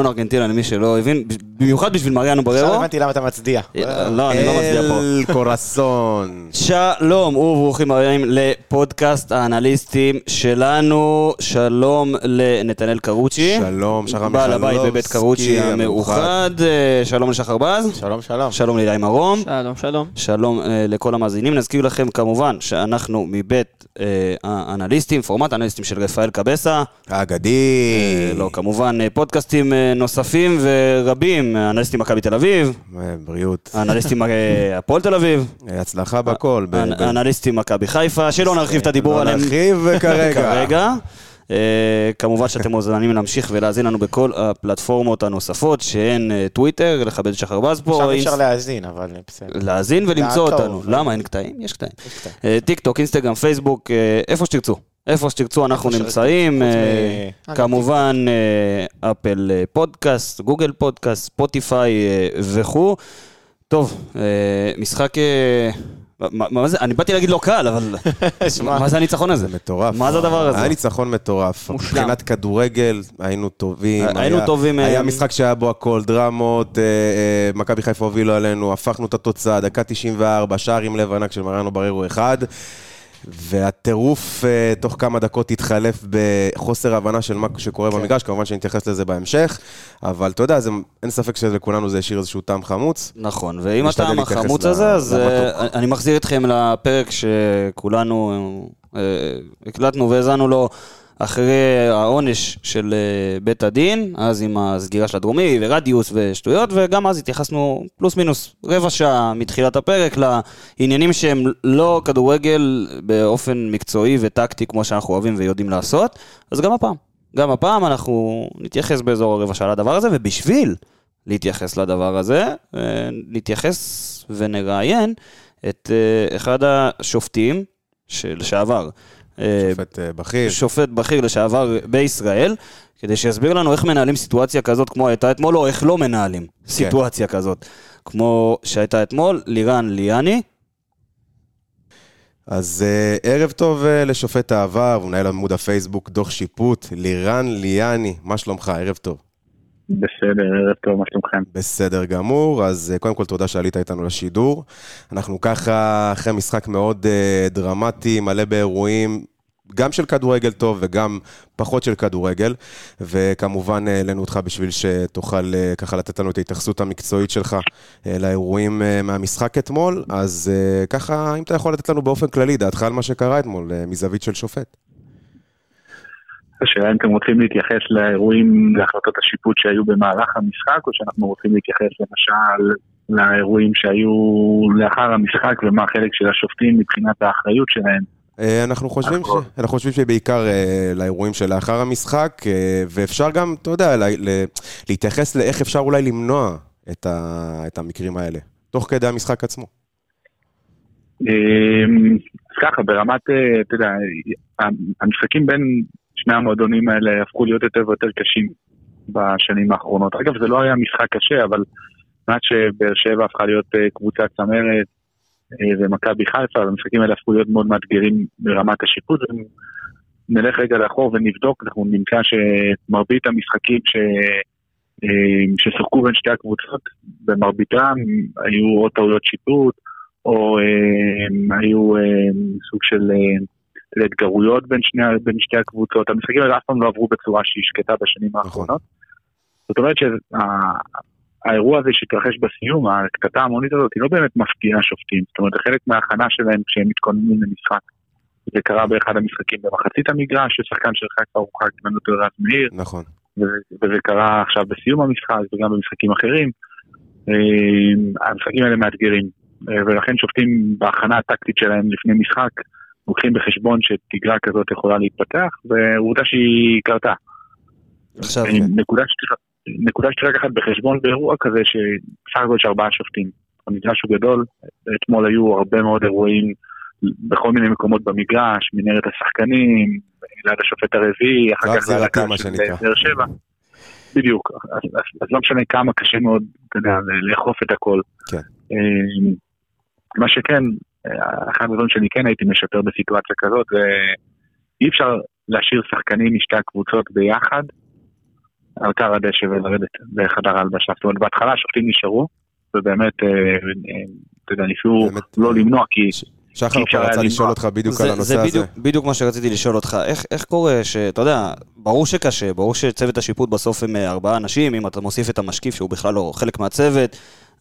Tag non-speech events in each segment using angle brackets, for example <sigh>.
המנון ארגנטינה למי שלא הבין, במיוחד בשביל מריאנו עכשיו בררו. הבנתי למה אתה מצדיע. לא, אני לא מצביע פה. אל קורסון. שלום וברוכים הבאים לפודקאסט האנליסטים שלנו. שלום לנתנאל קרוצ'י. שלום, שחר בעל הבית מיכלובסקי בבית קרוצ'י המאוחד. אה, שלום לשחר בז. שלום, שלום. שלום לילי מרום. שלום, שלום. שלום אה, לכל המאזינים. נזכיר לכם כמובן שאנחנו מבית אה, האנליסטים, פורמט האנליסטים של רפאל קבסה. האגדי. אה, לא, כמובן אה, פודקאסטים אה, נוספים ורבים, אנליסטים מכבי תל אביב, אה, בריאות. אנליסטים אה, הפועל תל אביב, אה, הצלחה בכל. אנליסטים מכבי חיפה, שלא נרחיב את הדיבור לא עליהם נרחיב כרגע. כרגע. כמובן שאתם מוזמנים להמשיך ולהאזין לנו בכל הפלטפורמות הנוספות, שהן טוויטר, לכבד שחר בז פה, עכשיו אפשר להאזין, אבל בסדר. להאזין ולמצוא. אותנו. למה? אין קטעים? יש קטעים. טיק טוק, אינסטגרם, פייסבוק, איפה שתרצו. איפה שתרצו אנחנו נמצאים. אה, מ- כמובן, אה, אפל אה, פודקאסט, גוגל פודקאסט, ספוטיפיי אה, וכו'. טוב, אה, משחק... אה, מה מה זה? אני באתי להגיד לא קל, אבל... <laughs> מה זה הניצחון הזה? זה מטורף. מה זה הדבר הזה? היה ניצחון מטורף. מושלם. מבחינת כדורגל, היינו טובים. היינו היה- טובים, אה, היה משחק שהיה בו הכל, דרמות, אה, אה, מכבי חיפה הובילו עלינו, הפכנו את התוצאה, דקה 94, שער עם לב ענק של מריאנו בריירו אחד. והטירוף אה, תוך כמה דקות התחלף בחוסר הבנה של מה שקורה כן. במגרש, כמובן שנתייחס לזה בהמשך, אבל אתה יודע, זה, אין ספק שלכולנו זה השאיר איזשהו טעם חמוץ. נכון, נשתדל הטעם החמוץ ל- הזה, אז למתוק. אה, אני מחזיר אתכם לפרק שכולנו אה, הקלטנו והאזנו לו אחרי העונש של אה, בית הדין, אז עם הסגירה של הדרומי ורדיוס ושטויות, וגם אז התייחסנו פלוס מינוס רבע שעה מתחילת הפרק לעניינים שהם לא כדורגל באופן מקצועי וטקטי כמו שאנחנו אוהבים ויודעים לעשות, אז גם הפעם. גם הפעם אנחנו נתייחס באזור הרבע שעה לדבר הזה, ובשביל להתייחס לדבר הזה, אה, נתייחס ונראיין את אה, אחד השופטים שלשעבר, אה, שופט אה, בכיר. שופט בכיר לשעבר בישראל, כדי שיסביר לנו איך מנהלים סיטואציה כזאת כמו הייתה אתמול, או איך לא מנהלים סיטואציה כזאת. כמו שהייתה אתמול, לירן ליאני, אז אה, ערב טוב אה, לשופט העבר, מנהל עמוד הפייסבוק דוח שיפוט, לירן ליאני, מה שלומך? ערב טוב. בסדר, ערב טוב, מה שלומכם? בסדר גמור, אז אה, קודם כל תודה שעלית איתנו לשידור. אנחנו ככה אחרי משחק מאוד אה, דרמטי, מלא באירועים, גם של כדורגל טוב וגם פחות של כדורגל, וכמובן אה, העלינו אותך בשביל שתוכל ככה לתת לנו את ההתייחסות המקצועית שלך לאירועים מהמשחק אתמול, אז ככה, אם אתה יכול לתת לנו באופן כללי דעתך על מה שקרה אתמול, מזווית של שופט. השאלה אם אתם רוצים להתייחס לאירועים, להחלטות השיפוט שהיו במהלך המשחק, או שאנחנו רוצים להתייחס למשל לאירועים שהיו לאחר המשחק ומה החלק של השופטים מבחינת האחריות שלהם. אה, אנחנו חושבים, ש... אנחנו חושבים שבעיקר אה, לאירועים שלאחר המשחק, אה, ואפשר גם, אתה יודע, לה... ל... להתייחס לאיך אפשר אולי למנוע את, ה... את המקרים האלה, תוך כדי המשחק עצמו. אמ, אז ככה, ברמת, אתה יודע, המשחקים בין שני המועדונים האלה הפכו להיות יותר ויותר קשים בשנים האחרונות. אגב, זה לא היה משחק קשה, אבל מבחינת שבאר שבע הפכה להיות אה, קבוצה צמרת אה, ומכבי חיפה, המשחקים האלה הפכו להיות מאוד מאתגרים ברמת השיפוט. נלך רגע לאחור ונבדוק, אנחנו נמצא שמרבית המשחקים ש... אה, ששוחקו בין שתי הקבוצות, במרביתם היו או טעויות שיפוט, או היו סוג של התגרויות בין, שני, בין שתי הקבוצות. המשחקים האלה אף פעם לא עברו בצורה שהיא שקטה בשנים האחרונות. זאת אומרת שהאירוע הזה שהתרחש בסיום, הקטטה ההמונית הזאת, היא לא באמת מפתיעה שופטים. זאת אומרת, זה חלק מההכנה שלהם כשהם מתכוננים למשחק. זה קרה באחד המשחקים במחצית המגרש, ששחקן של חיפה הורחק ממנו רז מאיר, נכון. וזה, וזה קרה עכשיו בסיום המשחק וגם במשחקים אחרים. אה, המשחקים האלה מאתגרים, אה, ולכן שופטים בהכנה הטקטית שלהם לפני משחק לוקחים בחשבון שתגרה כזאת יכולה להתפתח, ועובדה שהיא קרתה. עכשיו, אה, נקודה שצריך, נקודה שצריך לקחת בחשבון באירוע כזה, שסך הכל יש ארבעה שופטים. המגרש הוא גדול, אתמול היו הרבה מאוד אירועים בכל מיני מקומות במגרש, מנהרת השחקנים, ליד השופט הרביעי, אחר כך ליד מה של. באר שבע. בדיוק, אז, אז, אז לא משנה כמה קשה מאוד, אתה יודע, לאכוף את הכל. כן. אה, מה שכן, אחד הדברים שאני כן הייתי משפר בסיטואציה כזאת, זה אי אפשר להשאיר שחקנים משתי הקבוצות ביחד על קר הדשא ולרדת בחדר ההלבשה. זאת אומרת, בהתחלה השופטים נשארו, ובאמת, אה, אה, אתה יודע, ניסו לא אה, למנוע, כי שחר פה רצה. לשאול אותך בדיוק על זה, הנושא זה הזה. בדיוק, בדיוק מה שרציתי לשאול אותך. איך, איך קורה שאתה יודע, ברור שקשה, ברור שצוות השיפוט בסוף הם אה, ארבעה אנשים, אם אתה מוסיף את המשקיף שהוא בכלל לא חלק מהצוות,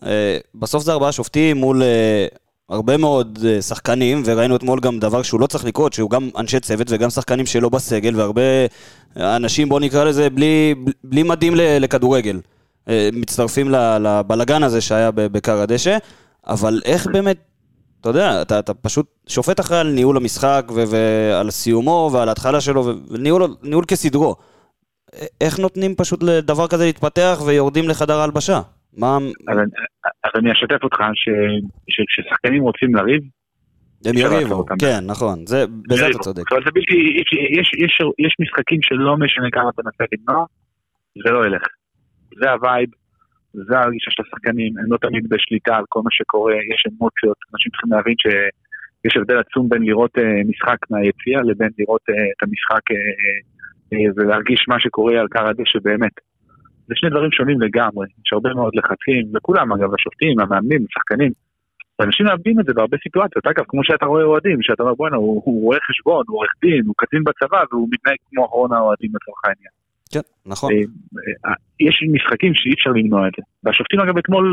אה, בסוף זה ארבעה שופטים מול אה, הרבה מאוד אה, שחקנים, וראינו אתמול גם דבר שהוא לא צריך לקרות, שהוא גם אנשי צוות וגם שחקנים שלא בסגל, והרבה אנשים, בוא נקרא לזה, בלי, בלי מדים לכדורגל. אה, מצטרפים לבלגן הזה שהיה ב- בכר הדשא, אבל איך באמת אתה יודע, אתה, אתה פשוט שופט אחראי על ניהול המשחק ועל סיומו ועל ההתחלה שלו וניהול ניהול כסדרו. איך נותנים פשוט לדבר כזה להתפתח ויורדים לחדר ההלבשה? מה... אז, אני- אז אני אשתף אותך שכששחקנים רוצים לריב, הם יריבו. כן, נכון, זה, בזה אתה צודק. אומרת, זה בלתי, יש, יש, יש משחקים שלא משנה כמה תנסה למנוע, זה לא ילך. זה ה vibe, זה הגישה של השחקנים, הם לא תמיד בשליטה על כל מה שקורה, יש אמוציות, אנשים צריכים להבין שיש הבדל עצום בין לראות אה, משחק מהיציע לבין לראות אה, את המשחק אה, ולהרגיש מה שקורה על כר הדשא באמת. זה שני דברים שונים לגמרי, יש הרבה מאוד לחצים, וכולם אגב, השופטים, המאמנים, השחקנים, ואנשים מאבדים את זה בהרבה סיטואציות, אגב, כמו שאתה רואה אוהדים, שאתה אומר בואנה, הוא, הוא רואה חשבון, הוא עורך דין, הוא קצין בצבא, והוא מתנהג כמו אחרון האוהדים לצורך העניין. כן, נכון. אה, אה, יש משחקים שאי אפשר למנוע את זה. והשופטים אגב אתמול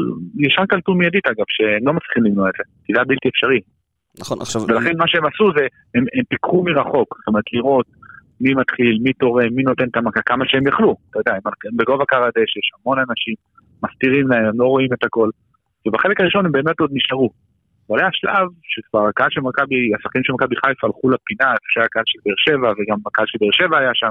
ישר קלטו מיידית אגב, שהם לא מצליחים למנוע את זה, כי זה היה בלתי אפשרי. נכון, עכשיו... ולכן מה שהם עשו זה, הם, הם פיקחו מרחוק, זאת אומרת לראות מי מתחיל, מי תורם, מי נותן את המכה, כמה שהם יכלו. אתה יודע, הם בגובה קר הדשא, יש המון אנשים, מסתירים להם, הם לא רואים את הכל. ובחלק הראשון הם באמת עוד נשארו. אבל היה שלב שכבר הקהל של מכבי, השחקנים של מכבי חיפה הלכו לפינה, איפה שהיה הקהל של באר שבע, וגם הקהל של באר שבע היה שם,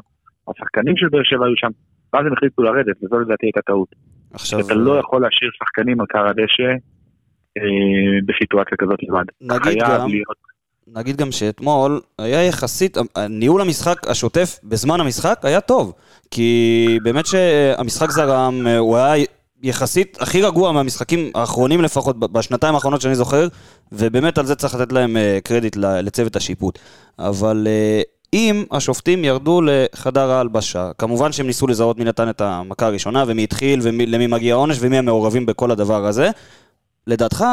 השחקנים של באר שבע היו שם, ואז הם החליטו לרדת, וזו לדעתי הייתה טעות. עכשיו... אתה לא יכול להשאיר שחקנים על קר הדשא אה, בסיטואציה כזאת לבד. נגיד גם- להיות נגיד גם שאתמול היה יחסית, ניהול המשחק השוטף בזמן המשחק היה טוב. כי באמת שהמשחק זרם, הוא היה יחסית הכי רגוע מהמשחקים האחרונים לפחות, בשנתיים האחרונות שאני זוכר, ובאמת על זה צריך לתת להם אה, קרדיט לצוות השיפוט. אבל אה, אם השופטים ירדו לחדר ההלבשה, כמובן שהם ניסו לזהות מי נתן את המכה הראשונה, ומי התחיל, ולמי מגיע העונש, ומי המעורבים בכל הדבר הזה, לדעתך,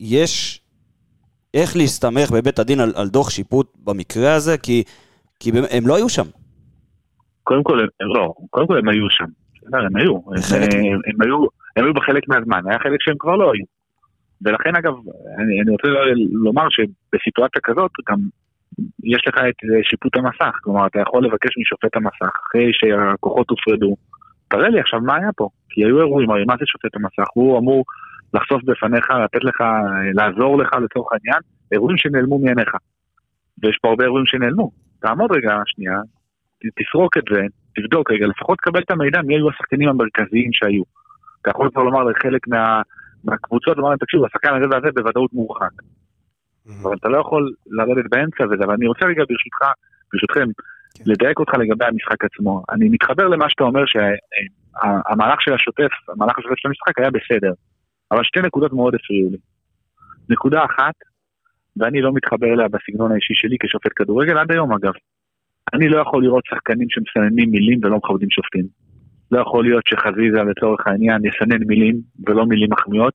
יש איך להסתמך בבית הדין על, על דוח שיפוט במקרה הזה, כי, כי הם לא היו שם. קודם כל, לא, קודם כל הם היו שם. הם היו. הם, הם, הם היו. הם היו בחלק מהזמן, היה חלק שהם כבר לא היו. ולכן אגב, אני, אני רוצה לומר שבסיטואציה כזאת גם יש לך את אה, שיפוט המסך, כלומר אתה יכול לבקש משופט המסך אחרי שהכוחות הופרדו, תראה לי עכשיו מה היה פה, כי היו אירועים, הרי מה זה שופט המסך? הוא אמור לחשוף בפניך, לתת לך, אה, לעזור לך לצורך העניין, אירועים שנעלמו מעיניך. ויש פה הרבה אירועים שנעלמו. תעמוד רגע שנייה, תסרוק את זה, תבדוק רגע, לפחות תקבל את המידע מי היו השחקנים המרכזיים שהיו. אתה יכול כבר לומר לחלק מה, מהקבוצות, לומר להם, תקשיבו, השחקן הזה והזה בוודאות מורחק. אבל אתה לא יכול לרדת באמצע וזה, אבל אני רוצה רגע ברשותך, ברשותכם, לדייק אותך לגבי המשחק עצמו. אני מתחבר למה שאתה אומר שהמהלך של השוטף, המהלך השוטף של המשחק היה בסדר, אבל שתי נקודות מאוד הפריעו לי. נקודה אחת, ואני לא מתחבר אליה בסגנון האישי שלי כשופט כדורגל, עד היום אגב. אני לא יכול לראות שחקנים שמסננים מילים ולא מכבדים שופטים. לא יכול להיות שחזיזה לצורך העניין יסנן מילים ולא מילים מחמיאות,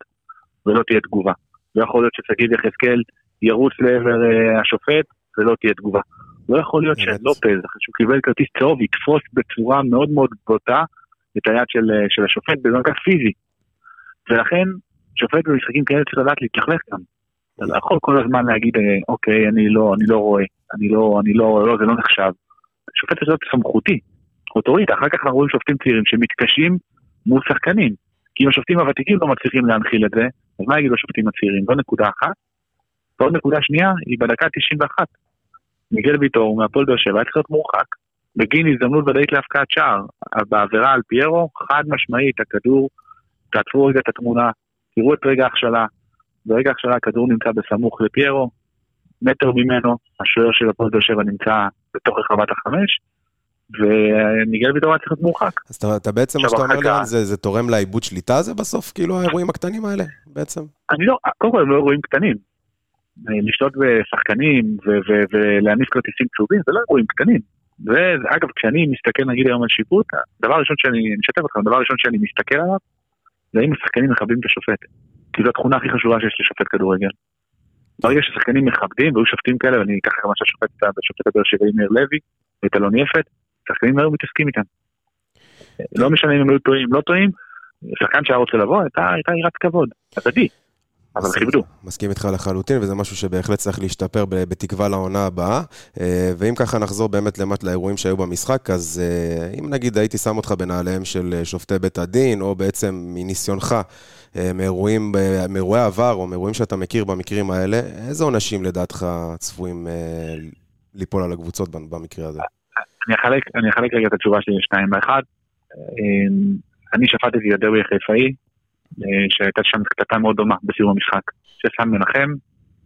ולא תהיה תגובה. לא יכול להיות ששגיב יחזקאל ירוץ לעבר אה, השופט ולא תהיה תגובה. לא יכול להיות. שלופז, אחרי שהוא קיבל כרטיס צהוב, יתפוס בצורה מאוד מאוד בוטה את היד של, אה, של השופט במרכז פיזי. ולכן, שופט במשחקים כאלה צריך לדעת להתלכלך גם. אתה לא יכול כל הזמן להגיד, אה, אוקיי, אני לא, אני לא רואה, אני לא, אני לא, לא, זה לא נחשב. שופט צריך להיות סמכותי, אוטוריטה. אחר כך אנחנו רואים שופטים צעירים שמתקשים מול שחקנים. כי אם השופטים הוותיקים לא מצליחים להנחיל את זה, אז מה יגידו השופטים הצעירים? זו נקודה אחת. ועוד נקודה שנייה, היא בדקה 91. מיגל ויטור מהפועל באר שבע היה צריך להיות מורחק. בגין הזדמנות ודאית להפקעת שער. בעבירה על פיירו, חד משמעית, הכדור, תעצרו רגע את התמונה, תראו את רגע ההכשלה. ברגע ההכשלה הכדור נמצא בסמוך לפיירו, מטר ממנו, השוער של הפועל באר שבע נמצא בתוך רחבת החמש, ומיגל ויטור היה צריך להיות מורחק. אז אתה, אתה בעצם, מה שאתה אומר לירן, זה, זה תורם לאיבוד שליטה הזה בסוף, כאילו האירועים הקטנים האלה, בעצם? אני לא, קודם כל הם לא אירועים קטנים. לשלוט בשחקנים ולהניף כרטיסים צהובים זה לא אירועים קטנים. ואגב, כשאני מסתכל נגיד היום על שיפוט, הדבר הראשון שאני, אני אשתף אתכם, הדבר הראשון שאני מסתכל עליו, זה האם השחקנים מכבדים את השופט. כי זו התכונה הכי חשובה שיש לשופט כדורגל. ברגע ששחקנים מכבדים, והיו שופטים כאלה, ואני אקח לך מה שהשופט, השופט הבאר שבעי מאיר לוי, ואת אלון יפת, שחקנים היו מתעסקים איתם. לא משנה אם הם היו טועים, לא טועים, שחקן שהיה רוצה לבוא, הייתה יראת כבוד, הדדי. אבל כיבדו. מסכים איתך לחלוטין, וזה משהו שבהחלט צריך להשתפר בתקווה לעונה הבאה. אה, ואם ככה נחזור באמת למט לאירועים שהיו במשחק, אז אה, אם נגיד הייתי שם אותך בנעליהם של אה, שופטי בית הדין, או בעצם מניסיונך, מאירועים, מאירועי עבר, או מאירועים שאתה מכיר במקרים האלה, איזה עונשים לדעתך צפויים ליפול על הקבוצות במקרה הזה? אני אחלק, אני אחלק רגע את התשובה שלי לשניים. באחד, אני שפטתי את הדרבי החיפאי, שהייתה שם קטטה מאוד דומה בסיום המשחק. שסן מנחם,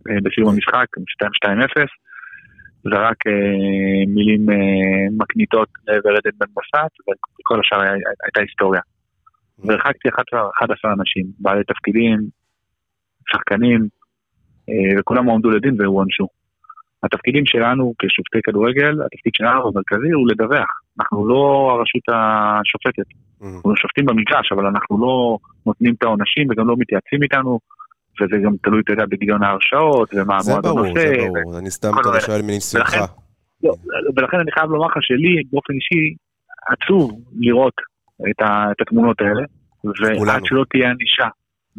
אה, בסיום המשחק, 2-2-0, זרק אה, מילים אה, מקניטות לעבר עדן בן בסט, וכל השאר הייתה היסטוריה. והרחקתי 11 אנשים, בעלי תפקידים, שחקנים, אה, וכולם הועמדו לדין והוענשו. התפקידים שלנו כשופטי כדורגל, התפקיד שלנו המרכזי הוא לדווח. אנחנו לא הרשות השופטת. Mhm. אנחנו שופטים במגרש, אבל אנחנו לא נותנים את העונשים וגם לא מתייעצים איתנו, וזה גם תלוי, אתה יודע, בגיליון ההרשעות, ומה זה המועדון ברור, עושה. זה ברור. אני סתם. שואל מניסיונך. ולכן- לא, ולכן אני חייב לומר לך שלי, באופן אישי, עצוב לראות את, ה, את התמונות האלה, ועד. שלא תהיה ענישה,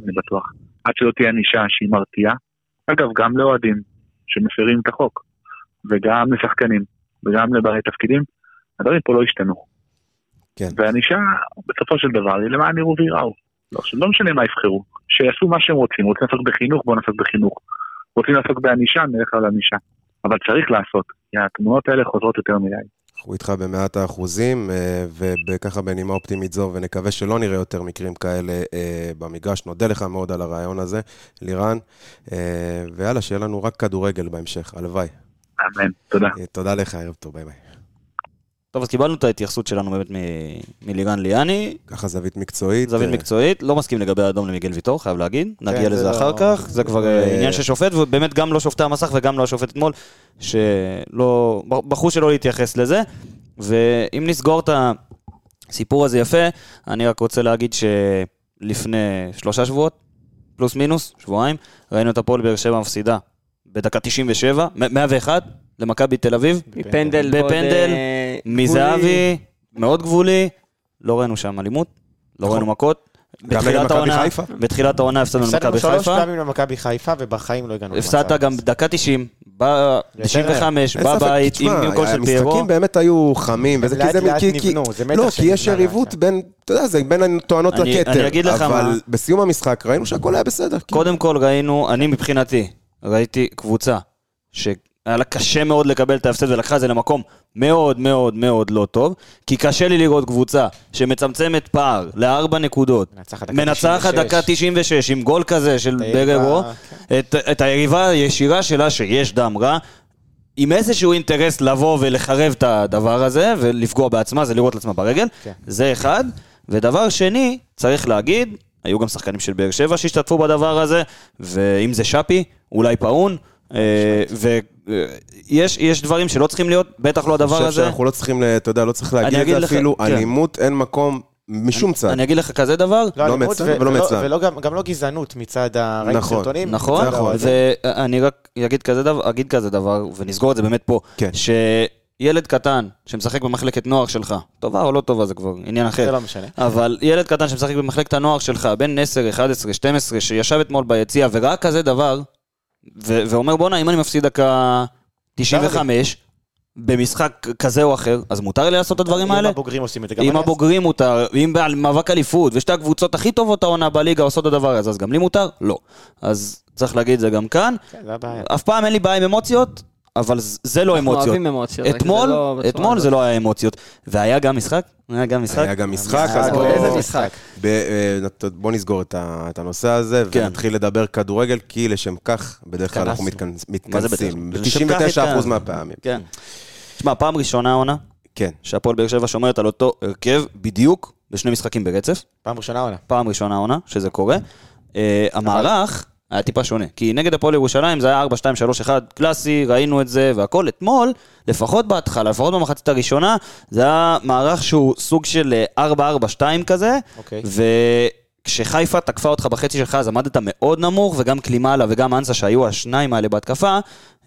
אני בטוח, עד שלא תהיה ענישה שהיא מרתיעה, אגב, גם לאוהדים שמפרים את החוק, וגם לשחקנים, וגם לבעלי תפקידים, הדברים פה לא השתנו. כן. וענישה, בסופו של דבר, היא למען יראו וייראו. לא, לא משנה מה יבחרו, שיעשו מה שהם רוצים, רוצים לעסוק בחינוך, בואו נעסוק בחינוך. רוצים לעסוק בענישה, נלך על ענישה. אבל צריך לעשות, כי התמונות האלה חוזרות יותר מדי. אנחנו איתך במאת האחוזים, אה, וככה בנימה אופטימית זו, ונקווה שלא נראה יותר מקרים כאלה אה, במגרש. נודה לך מאוד על הרעיון הזה, לירן, ויאללה, שיהיה לנו רק כדורגל בהמשך, הלוואי. אמן, תודה. אה, תודה לך, ערב טוב, ביי ביי. טוב, אז קיבלנו את ההתייחסות שלנו באמת מלירן ליאני, ככה זווית מקצועית. זווית אה, מקצועית, לא מסכים לגבי האדום למיגל ויטור, חייב להגיד, נגיע זה לזה לא- אחר כך, זה כבר אה, אה, עניין של שופט, ובאמת גם לא שופטי המסך וגם לא השופט אתמול, שלא, בחרו שלא להתייחס לזה, ואם נסגור את הסיפור הזה יפה, אני רק רוצה להגיד שלפני שלושה שבועות, פלוס מינוס, שבועיים, ראינו את הפועל באר שבע מפסידה בדקה 97, מ- 101 למכבי תל אביב, פנדל. בפנדל, מזהבי, מאוד גבולי, לא ראינו שם אלימות, לא ראינו מכות. נכון. גם נגד בתחילת העונה? בתחילת העונה הפסדנו הפסדנו למכבי שלוש חיפה, פעמים למכבי חיפה, ובחיים לא הגענו. הפסדת גם דקה 90, ב-95, אין ספק, בבית, תשמע, עם גול של פיירו. המשחקים באמת היו חמים, וזה כי זה... לאט נבנו, זה מתח לא, כי יש יריבות. בין, אתה יודע, זה בין הטוענות לכתר. אני אגיד לך מה. אבל בסיום המשחק ראינו שהכל היה בסדר. קודם כל ראינו, אני מבחינתי, ראיתי קבוצה שהיה לה קשה מאוד לקבל את ההפסד ולקחה את זה למקום מאוד מאוד מאוד לא טוב, כי קשה לי לראות קבוצה שמצמצמת פער לארבע נקודות, מנצחת דקה מנצחת 96. דקה 96 עם גול כזה של בררו, כן. את, את היריבה הישירה שלה שיש דם רע. עם איזשהו אינטרס לבוא ולחרב את הדבר הזה ולפגוע בעצמה, זה לירות לעצמה ברגל, כן. זה אחד. ודבר שני, צריך להגיד, היו גם שחקנים של באר שבע שהשתתפו בדבר הזה, ואם זה שפי, אולי פאון, ויש דברים שלא צריכים להיות, בטח לא אני הדבר חושב הזה. שאנחנו לא צריכים, ל- אתה יודע, לא צריך להגיד אני את זה אפילו, כן. אלימות אין מקום משום צד. אני אגיד לך כזה דבר, לא אלימות מאצלנו ו- ולא ולא- מאצלם. ולא גם- גם לא גזענות מצד ה... ראינו נכון, סרטונים? נכון, מצד האוהדים. ואני רק אגיד כזה דבר, אגיד כזה דבר, ונסגור את זה באמת פה, כן. שילד קטן שמשחק במחלקת נוער שלך, טובה או לא טובה זה כבר עניין אחר, זה לא משנה. אבל ילד קטן שמשחק במחלקת הנוער שלך, בן 10, 11, 12, שישב אתמול ביציע וראה כזה דבר, ו- ואומר בואנה, אם אני מפסיד דקה 95, במשחק כזה או אחר, אז מותר לי לעשות את הדברים האלה? אם הבוגרים עושים את זה, גם אם הבוגרים מותר, אם במאבק אליפות, ושתי הקבוצות הכי טובות העונה בליגה עושות את הדבר הזה, אז גם לי מותר? לא. אז צריך להגיד את זה גם כאן. כן. אף פעם אין לי בעיה עם אמוציות, אבל זה לא אנחנו אמוציות. אוהבים אמוציות, רק זה אתמול, לא אתמול זה. לא היה אמוציות. והיה גם משחק? היה גם משחק? היה גם משחק, אז משחק, בוא- איזה משחק? ב- אה, נת- בוא נסגור את הנושא הזה, כן. ונתחיל לדבר כדורגל, כי לשם כך בדרך כלל אנחנו התכנסנו. מתכנס- מה זה בדרך מתכנסים. כלל? לשם כך ב-99% התכנסנו. מהפעמים. כן. תשמע, פעם ראשונה העונה, כן. שהפועל באר שבע שומרת על אותו הרכב בדיוק בשני משחקים ברצף. פעם ראשונה עונה. פעם ראשונה העונה שזה קורה. אה, המערך היה טיפה שונה, כי נגד הפועל ירושלים זה היה 4, 2, 3, 1 קלאסי, ראינו את זה והכל. אתמול, לפחות בהתחלה, לפחות במחצית הראשונה, זה היה מערך שהוא סוג של אה, 4, 4, 2 כזה, אוקיי. וכשחיפה תקפה אותך בחצי שלך, אז עמדת מאוד נמוך, וגם קלימאלה וגם אנסה, שהיו השניים האלה בהתקפה,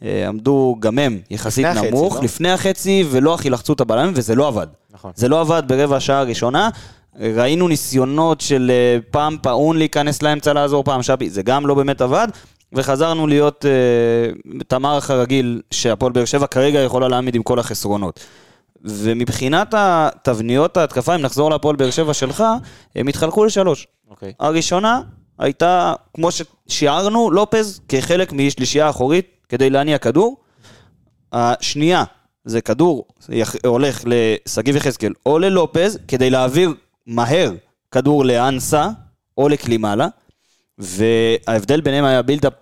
אה, עמדו גם הם יחסית לפני החצי, נמוך, לא? לפני החצי, ולא הכי לחצו את הבלמים, וזה לא עבד. נכון. זה לא עבד ברבע השעה הראשונה. ראינו ניסיונות של אה, פעם פאון להיכנס לאמצע לעזור, פעם שבי, זה גם לא באמת עבד. וחזרנו להיות אה, את המערך הרגיל שהפועל באר שבע כרגע יכולה להעמיד עם כל החסרונות. ומבחינת התבניות ההתקפה, אם נחזור להפועל באר שבע שלך, הם התחלקו לשלוש. אוקיי. הראשונה הייתה, כמו ששיערנו, לופז כחלק משלישייה אחורית כדי להניע כדור. השנייה, זה כדור הולך לשגיב יחזקאל או ללופז, כדי להעביר מהר כדור לאנסה או לקלימאלה. וההבדל ביניהם היה build-up,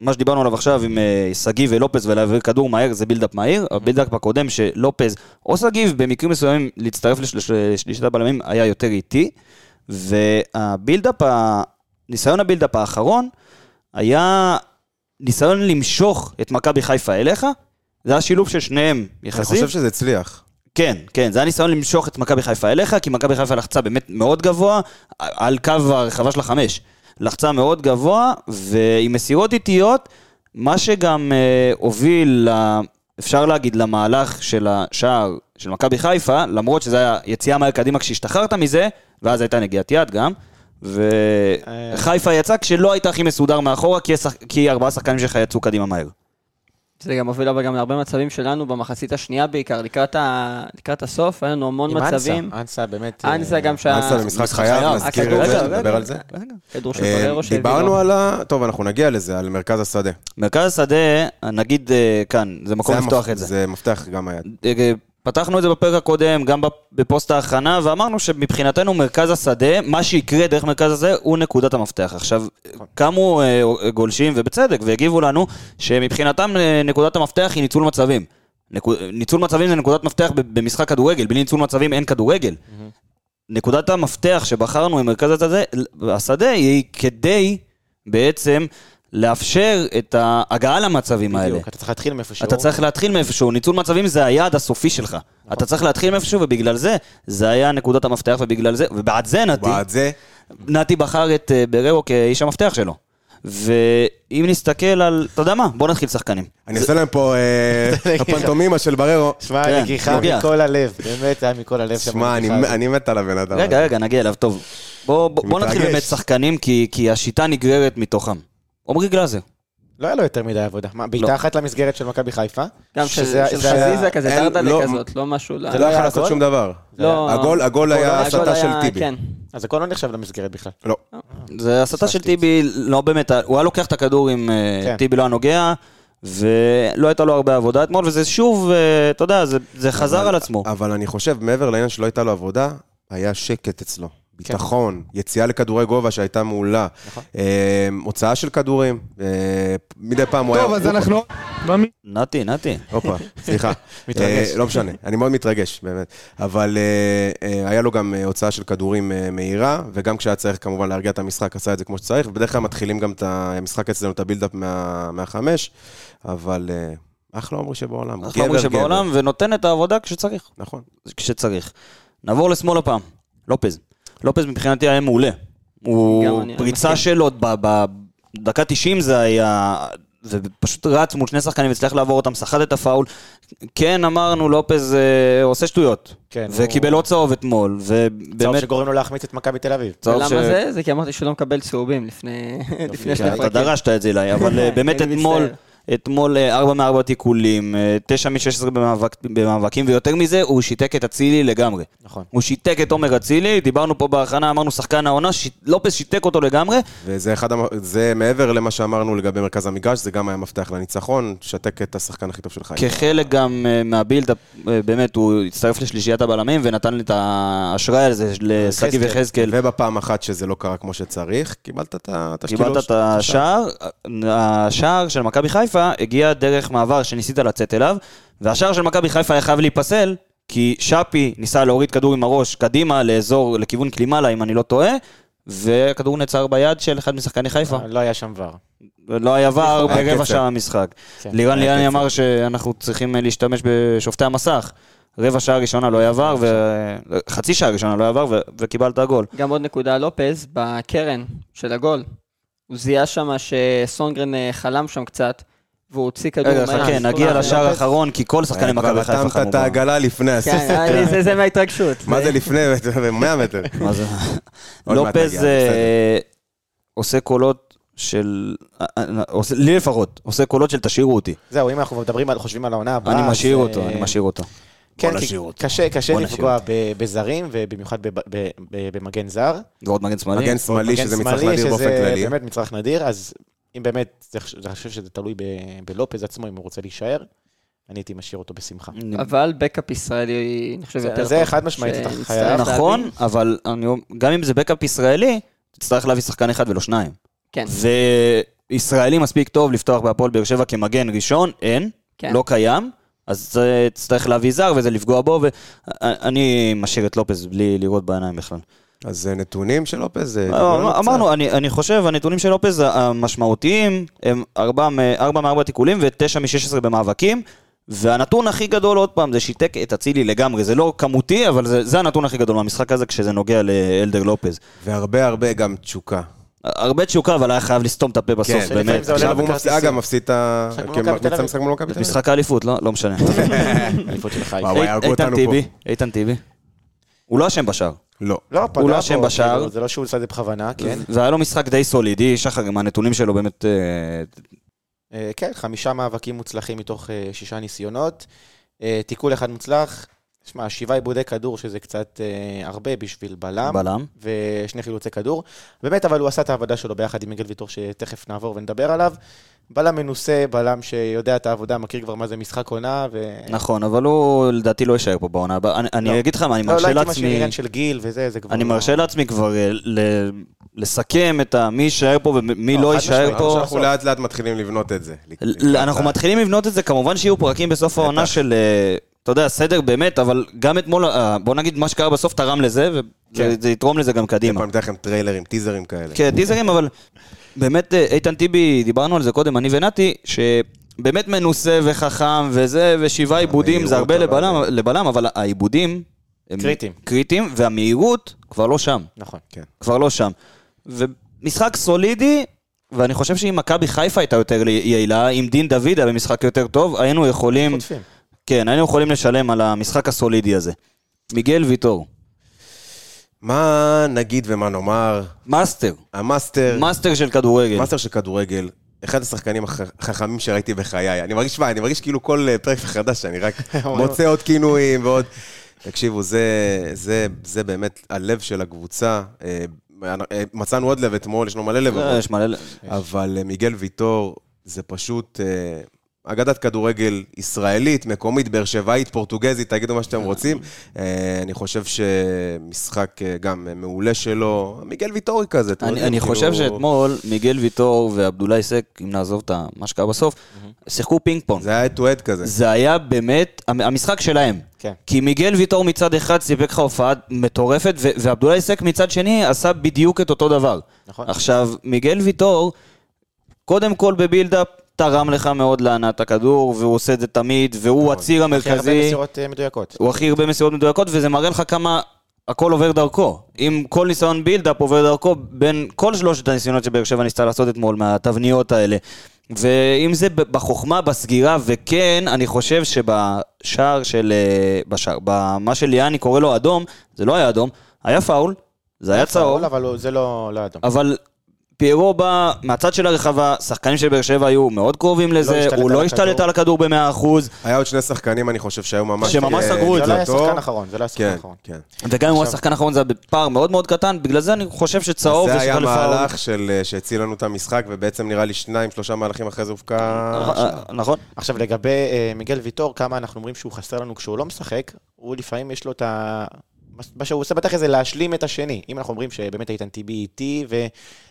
מה שדיברנו עליו עכשיו עם אה, שגיב ולופז ולהעביר כדור מהר זה build-up מהיר. ה build-up הקודם שלופז או שגיב במקרים מסוימים להצטרף לשל- לשלישת הבלמים היה יותר איטי. וה build-up, ניסיון ה build-up האחרון היה ניסיון למשוך את מכבי חיפה אליך. זה היה שילוב של שניהם אני יחסית. חושב שזה הצליח. כן, כן, זה היה ניסיון למשוך את מכבי חיפה אליך, כי מכבי חיפה לחצה באמת מאוד גבוה, על קו הרחבה של החמש. לחצה מאוד גבוה, ועם מסירות איטיות, מה שגם אה, הוביל, אפשר להגיד, למהלך של השער של מכבי חיפה, למרות שזה היה יציאה מהר קדימה כשהשתחררת מזה, ואז הייתה נגיעת יד גם. וחיפה יצא כשלא היית הכי מסודר מאחורה, כי, השח... כי ארבעה שחקנים שלך יצאו קדימה מהר. זה גם הוביל אבל גם להרבה מצבים שלנו במחצית השנייה בעיקר, לקראת, ה... לקראת הסוף, היה לנו המון עם אנסה, מצבים. אנסה באמת... אה, אנסה גם שה... אנסה במשחק חייב, נזכיר את זה, נדבר על זה. כדור של אה, בררו שהביא דיברנו. על ה... טוב, אנחנו נגיע לזה, על מרכז השדה. מרכז השדה, נגיד אה, כאן, זה מקום זה לפתוח את זה. זה מפתח גם היד. פתחנו את זה בפרק הקודם, גם בפוסט ההכנה, ואמרנו שמבחינתנו מרכז השדה, מה שיקרה דרך מרכז השדה הוא נקודת המפתח. עכשיו, קמו אה, גולשים, ובצדק, והגיבו לנו שמבחינתם אה, נקודת המפתח היא ניצול מצבים. נקו- ניצול מצבים זה נקודת מפתח במשחק כדורגל, בלי ניצול מצבים אין כדורגל. נקודת המפתח שבחרנו עם מרכז השדה, השדה היא כדי בעצם לאפשר את ההגעה למצבים האלה. בדיוק, אתה צריך להתחיל מאיפשהו. אתה צריך להתחיל מאיפשהו, ניצול מצבים זה היעד הסופי שלך. אתה צריך להתחיל מאיפשהו, ובגלל זה, זה היה נקודת המפתח, ובגלל זה, ובעד זה נתי, בעד זה, נתי בחר את אה, בררו כאיש המפתח שלו. ואם נסתכל על, אתה יודע מה, בוא נתחיל שחקנים. אני אעשה להם פה אה, <laughs> הפנטומימה של בררו. שמע, כן, נגיחה. מכל הלב, באמת היה מכל הלב. שם שמע, אני מת על הבן אדם. רגע. רגע, נגיע אליו, טוב. בוא, נתחיל. באמת שחקנים, כי, כי השיטה נגררת מתוכם. עמרי גלאזר. לא היה לו יותר מדי עבודה. מה, בעיטה אחת למסגרת של מכבי חיפה? גם של חזיזה כזה, דרדלה לא- כזאת, לא משהו... זה לא היה יכול לעשות? שום דבר. לא- הגול- הגול היה הסתה של היה- טיבי. כן. אז הכל לא נחשב למסגרת בכלל. לא. זה הסתה של טיבי, לא באמת, הוא היה לוקח את הכדור אם אה, כן. טיבי לא היה נוגע, ולא הייתה לו הרבה עבודה אתמול, וזה שוב, אה, אתה יודע, זה, זה חזר אבל- על עצמו. אבל אני חושב, מעבר לעניין שלא הייתה לו עבודה, היה שקט אצלו. ביטחון, יציאה לכדורי גובה שהייתה מעולה, אה, הוצאה של כדורים, אה, מדי פעם הוא היה... טוב, אז אנחנו... נתי, נתי. הופה, סליחה. <laughs> מתרגש. אה, לא משנה, אני מאוד מתרגש, באמת. אבל אה, אה, היה לו גם אה, הוצאה של כדורים אה, מהירה, וגם כשהיה צריך כמובן להרגיע את המשחק, עשה את זה כמו שצריך, ובדרך כלל מתחילים גם את המשחק אצלנו, את הבילדאפ מה- מהחמש, אבל אה, אחלה עומרי שבעולם. אחלה אומרים גבר, שבעולם. ונותן את העבודה כשצריך. נכון. כשצריך. נעבור לשמאל הפעם, לופז. לופז מבחינתי היה מעולה. הוא, פריצה. שלו, בדקה 90 זה היה, ופשוט רץ מול שני שחקנים, הצליח לעבור אותם, סחט את הפאול. כן, אמרנו, לופז אה, עושה שטויות. כן, וקיבל הוא- עוד צהוב אתמול, צהוב ובאמת... שגורם לו להחמיץ את מכבי תל אביב. צהוב ולמה ש- זה? זה כי אמרתי שהוא לא מקבל צהובים לפני לפני שני אתה פרקים. דרשת את זה אליי, אבל אה, באמת אני אתמול. אתמול 4 מ-4 תיקולים, 9 מ-16 במאבק, במאבקים, ויותר מזה, הוא שיתק את אצילי לגמרי. נכון. הוא שיתק את עומר אצילי, דיברנו פה בהכנה, אמרנו שחקן העונה, ש... לופס שיתק אותו לגמרי, וזה אחד, המ- זה מעבר למה שאמרנו לגבי מרכז המגרש, זה גם היה מפתח לניצחון, שתק את השחקן הכי טוב של חיפה. כחלק גם אה, מהבילד, אה, באמת, הוא הצטרף לשלישיית הבלמים ונתן את האשראי הזה לשגיב יחזקאל. ובפעם אחת שזה לא קרה כמו שצריך, קיבלת את ה- את השתילות. קיבלת את השער, השער של מכבי חיפה הגיע דרך מעבר שניסית לצאת אליו, והשער של מכבי חיפה היה חייב להיפסל, כי שפי ניסה להוריד כדור עם הראש קדימה לאזור, לכיוון קלימאלה, אם אני לא טועה, והכדור נעצר ביד של אחד משחקני חיפה. לא היה שם ור. לא היה ור ברבע. שעה המשחק. כן. לירן ליאני. אמר שאנחנו צריכים להשתמש בשופטי המסך. רבע שעה ראשונה לא היה ור, חצי שעה ראשונה לא היה ור, וקיבלת גול. גם עוד נקודה, לופז, בקרן של הגול. הוא זיהה שם שסונגרן אה, חלם שם קצת, והוא הוציא כדור רגע, מהר. חכה, נגיע אה, לשער. האחרון, כי כל שחקני מכבי כבר חיפה התאמת חלמו. את העגלה לפני כן, הסוף. היה לי- זה- מההתרגשות. מה זה- לפני? 100 מטר. <laughs> מה זה? לופז אה. עושה קולות של... אה, אה, לי לפחות, עושה קולות של תשאירו אותי. זהו, אם אנחנו מדברים על, חושבים על העונה הבאה... אני משאיר אה, אותו, אני משאיר אותו. כן, כי. קשה, קשה לפגוע ב- בזרים, ובמיוחד בב- ב- ב- במגן זר. ועוד מגן שמאלי. מגן שמאלי, שזה מצרך נדיר באופן כללי. באמת מצרך נדיר, אז אם באמת, אני חושב שזה תלוי ב- בלופז עצמו, אם הוא רוצה להישאר, אני הייתי משאיר אותו בשמחה. אבל בקאפ ישראלי, אני חושב, יותר. זה חד משמעית, אתה חייב. להביא. נכון, אבל גם אם זה בקאפ ישראלי, תצטרך להביא שחקן אחד ולא שניים. כן, וישראלי מספיק טוב לפתוח בהפועל באר שבע כמגן ראשון, אין, כן. לא קיים. אז תצטרך להביא זר וזה לפגוע בו, ואני משאיר את לופז בלי לראות בעיניים בכלל. אז אה, נתונים של לופז, זה... לא, אמרנו, אני, אני חושב, הנתונים של לופז המשמעותיים הם 4 מ-4 תיקולים ו-9 מ-16 במאבקים, והנתון הכי גדול, עוד פעם, זה שיתק את אצילי לגמרי. זה לא כמותי, אבל זה, זה הנתון הכי גדול מהמשחק הזה כשזה נוגע לאלדר לופז. והרבה הרבה גם תשוקה. הרבה תשוקה, אבל היה חייב לסתום את הפה בסוף, כן, באמת. זה עכשיו הוא מפסיד. אגב, מפסיד את ה... משחק מול כן, מכבי תל אביב. משחק מול מכבי תל אביב. משחק האליפות, לא, לא משנה. <laughs> איתן טיבי. איתן טיבי. הוא לא אשם בשער. לא. לא, פגע הוא לא אשם בשער. כאילו, זה לא שהוא עושה את זה בכוונה, כן. והיה לו משחק די סולידי, שחר, עם הנתונים שלו באמת... אה, אה, כן, חמישה מאבקים מוצלחים מתוך אה, שישה ניסיונות. תיקול אחד מוצלח. שמע, שבעה עיבודי כדור, שזה קצת אה, הרבה בשביל בלם. בלם. ושני חילוצי כדור. באמת, אבל הוא עשה את העבודה שלו ביחד עם מיגל ויטור, שתכף נעבור ונדבר עליו. בלם מנוסה, בלם שיודע את העבודה, מכיר כבר מה זה משחק עונה, ו... נכון, אבל הוא לדעתי לא יישאר פה בעונה הבאה. אני- אני לא. אגיד לך מה, אני לא, לא מרשה הייתי משאיר לעצמי... עניין של גיל וזה, זה כבר אני לא- מרשה לעצמי כבר אה, ל- לסכם את ה- מי יישאר פה ומי לא, לא יישאר. פה. אנחנו לאט לאט מתחילים לבנות את זה. ל- אנחנו מתחילים לבנות את זה, כמובן שיהיו פרקים בסוף העונה של, אה, אתה יודע, סדר באמת, אבל גם אתמול, אה, בוא נגיד, מה שקרה בסוף תרם לזה, כן. וזה יתרום לזה גם קדימה. פעם ניתן לכם טריילרים, טיזרים כאלה. כן, טיזרים, אבל באמת, אה, איתן טיבי, דיברנו על זה קודם, אני ונתי, שבאמת מנוסה וחכם וזה, ושבעה עיבודים, זה הרבה לבלם, אבל- לבלם, אבל העיבודים... הם קריטיים. קריטיים, והמהירות כבר לא שם. נכון. כבר לא שם. ומשחק סולידי, ואני חושב שאם מכבי חיפה הייתה יותר יעילה, אם דין דוד היה במשחק יותר טוב, היינו יכולים, חוטפים. כן, היינו יכולים לשלם על המשחק הסולידי הזה. מיגל ויטור, מה נגיד ומה נאמר? master, ה master, master של כדורגל. master של כדורגל, אחד השחקנים הח- החכמים שראיתי בחיי. אני מרגיש, מה, אני מרגיש כאילו כל אה, פרק מחדש, אני רק <laughs> מוצא עוד כינויים ועוד... תקשיבו, זה, זה, זה באמת הלב של הקבוצה. אה, אה, מצאנו עוד לב אתמול, יש לנו מלא לב. אה, יש מלא... אבל אה, מיגל ויטור זה פשוט אה, אגדת כדורגל ישראלית, מקומית, באר שבעית, פורטוגזית, תגידו מה שאתם רוצים. אה, אני חושב שמשחק אה, גם מעולה שלו, מיגל ויטורי כזה, אני, יודעים, אני כאילו- חושב שאתמול מיגל ויטור ועבדולאי סק, אם נעזוב את מה שקרה בסוף, שיחקו פינג פונג. זה היה head כזה. זה היה באמת המ- המשחק שלהם. כן. כי מיגל ויטור מצד אחד סיפק לך הופעה מטורפת, ועבדולאי סק מצד שני עשה בדיוק את אותו דבר. נכון. עכשיו, מיגל ויטור, קודם כל ב build-up, תרם לך מאוד להנעת הכדור, והוא עושה את זה תמיד, והוא הציר הכי הרבה המרכזי. מסירות אה, מדויקות. הוא הכי הרבה מסירות מדויקות, וזה מראה לך כמה הכל עובר דרכו. אם כל ניסיון build-up עובר דרכו, בין כל שלושת הניסיונות שבאר שבע ניסתה לעשות אתמול, מהתבניות האלה. ואם זה בחוכמה, בסגירה, וכן, אני חושב שבשער של... אה, בשער, במה שליאני קורא לו אדום, זה לא היה אדום, היה פאול, זה היה צהוב, אבל זה לא לא אדום. אבל פיירו בא מהצד של הרחבה, שחקנים של באר שבע היו מאוד קרובים לזה, השתלט הוא לא השתלט. על הכדור ב-100%, היה עוד שני שחקנים, אני חושב, שהיו ממש... שממש אה, סגרו את זה לא היה טוב. שחקן אחרון, זה לא היה שחקן כן, אחרון. כן. וגם אם הוא השחקן האחרון זה היה בפער מאוד מאוד קטן, בגלל זה אני חושב שצהוב זה היה. מהלך של, אה, שהציל לנו את המשחק, ובעצם נראה לי שניים, שלושה מהלכים אחרי זה הופקע... אה, נכון. עכשיו לגבי מיגל ויטור, כמה אנחנו אומרים שהוא חסר לנו כשהוא לא משחק, הוא לפעמים יש לו את ה... מה שהוא עושה בתכל'ס זה להשלים את השני. אם אנחנו אומרים שבאמת איתן טיבי איטי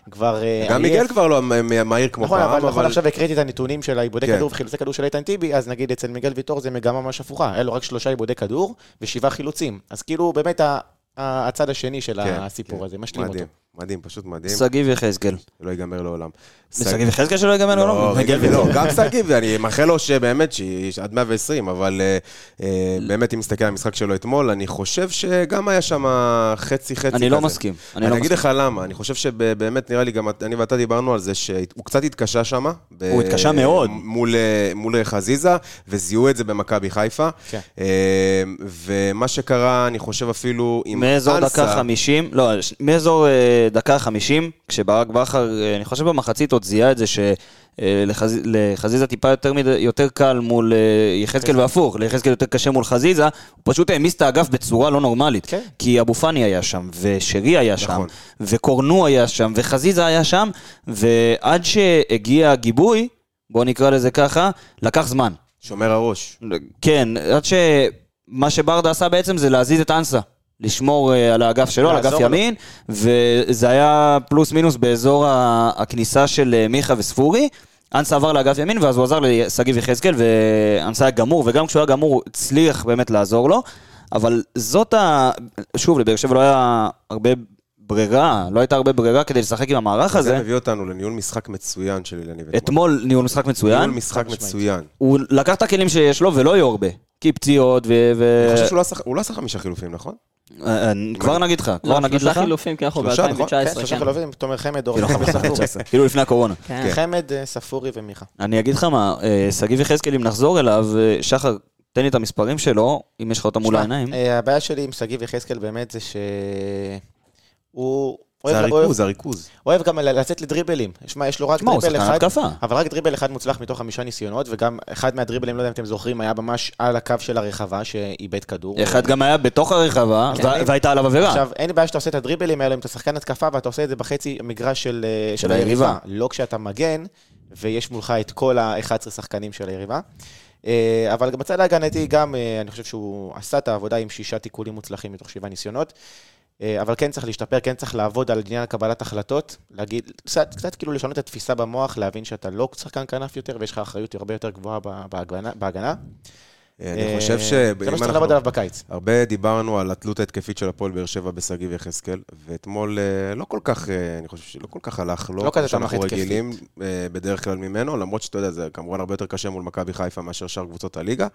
וכבר... אה, גם מיגל כבר לא מהיר כמו נכון, פעם, אבל נכון. עכשיו הקראתי את הנתונים של העיבודי כן. כדור וחילוצי כדור של איתן טיבי, אז נגיד אצל מיגל ויטור זה מגמה ממש הפוכה, היה לו רק שלושה עיבודי כדור ושבעה חילוצים. אז כאילו באמת הצד השני של כן, הסיפור כן. הזה, משלים אותו. מדהים, פשוט מדהים. שגיב יחזקאל. לא ייגמר לעולם. שגיב יחזקאל שלא ייגמר לא, לעולם? לא, ויטור. גם שגיב, אני מאחל לו שבאמת, עד 120, אבל אה, אה, באמת, אם מסתכל על המשחק שלו אתמול, אני חושב שגם היה שם חצי-חצי כזה. אני לא מסכים. אני לא אגיד. לך למה, אני חושב שבאמת, נראה לי, גם אני ואתה דיברנו על זה שהוא קצת התקשה שם. הוא התקשה מאוד. מול, אה, חזיזה, וזיהו את זה במכבי חיפה. כן. ומה שקרה, אני חושב אפילו עם מאזור אנסה- דקה 50, לא, מאזור דקה 50, כשברק בכר, אה, אני חושב במחצית עוד זיהה את זה שלחזיזה טיפה יותר, מדי- יותר קל מול אה, יחזקאל והפוך, ליחזקאל יותר קשה מול חזיזה, הוא פשוט העמיס את האגף בצורה לא נורמלית. כן. כי אבו פאני היה שם, ושרי היה שם, נכון. וקורנו היה שם, וחזיזה היה שם, ועד שהגיע הגיבוי, בואו נקרא לזה ככה, לקח זמן. שומר הראש. כן, עד שמה שברדה עשה בעצם זה להזיז את אנסה. לשמור אה, על האגף שלו, על אגף לו. ימין, וזה היה פלוס מינוס באזור הכניסה של אה, מיכה וספורי. אנסה עבר לאגף ימין, ואז הוא עזר לשגיב יחזקאל, ואנסה היה גמור, וגם כשהוא היה גמור, הוא הצליח באמת לעזור לו. אבל זאת ה... שוב, לבאר שבע לא היה הרבה ברירה, לא הייתה הרבה ברירה כדי לשחק עם המערך זה הזה. מביא אותנו לניהול משחק מצוין של אילני ואתמול. אתמול ניהול משחק מצוין. ניהול משחק. מצוין. הוא לקח את הכלים שיש לו ולא היו הרבה. כי פציעות ו... אני חושב שהוא לא עשה- לא עשה חמישה חילופים, נכון? אה, אה, כבר נגיד לך, כבר לא, נגיד שלושה לך. חילופים, כי אנחנו שלושה, נכון? כן, ב-2019, שלושה כן. חילופים, תומר חמד, אור כאילו, חמד וספורי. <laughs> כאילו לפני הקורונה. כן. חמד, אה, ספורי ומיכה. אני אגיד לך מה, שגיב יחזקאל, אם נחזור אליו, שחר, תן לי את המספרים שלו, אם יש לך אותם מול העיניים. הבעיה שלי עם שגיב יחזקאל באמת זה שהוא... זה הריכוז, זה הריכוז. אוהב גם לצאת לדריבלים. שמע, יש לו רק דריבל אחד. אבל רק דריבל אחד מוצלח מתוך חמישה ניסיונות, וגם אחד מהדריבלים, לא יודע אם אתם זוכרים, היה ממש על הקו של הרחבה, שאיבד כדור. אחד גם היה בתוך הרחבה, כן. וה- והייתה עליו עבירה. עכשיו, אין בעיה שאתה עושה את הדריבלים האלה אם אתה שחקן התקפה ואתה עושה את זה בחצי מגרש של, אה, היריבה. לא כשאתה מגן, ויש מולך את כל ה-11 שחקנים של היריבה. אה, אבל גם בצד ההגנתי גם, אה, אני חושב שהוא עשה את העבודה עם שישה תיקולים מוצלחים מתוך שבעה ניסיונות. אה, אבל כן צריך להשתפר, כן צריך לעבוד על עניין קבלת החלטות, להגיד, קצת, קצת כאילו לשנות את התפיסה במוח, להבין שאתה לא שחקן כנף יותר, ויש לך אחריות הרבה יותר גבוהה בהגנה. בהגנה. אני אה, חושב זה שאם מה שצריך. לעבוד עליו בקיץ. הרבה דיברנו על התלות ההתקפית של הפועל באר שבע בשגיב יחזקאל, ואתמול אה, לא כל כך, אה, אני חושב שלא כל כך הלך לו, לא כזה שאנחנו. רגילים אה, בדרך כלל ממנו, למרות שאתה יודע, זה כמובן הרבה יותר קשה מול מכבי חיפה מאשר שאר קבוצות הליגה,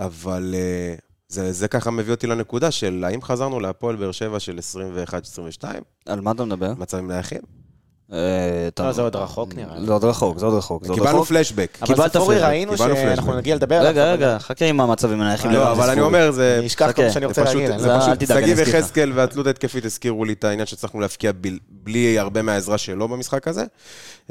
אבל אה, זה, זה ככה מביא אותי לנקודה של האם חזרנו להפועל באר שבע של 21-22, על מה אתה מדבר? מצבים נייחים? אה, לא, זה עוד רחוק נראה לי. זה עוד רחוק, זה עוד רחוק. קיבלנו. פלשבק. אבל ספורי ראינו שאנחנו. נגיע לדבר עליו. רגע, רגע, חכה עם המצבים הנייחים. לא, אבל אני. אומר, זה אני אשכח כל מה שאני זה רוצה פשוט, להגיד. זה לא, פשוט, תדאג, אני שגיב. יחזקאל והתלות ההתקפית הזכירו לי את העניין שהצלחנו להבקיע בל- בלי הרבה מהעזרה שלו במשחק הזה,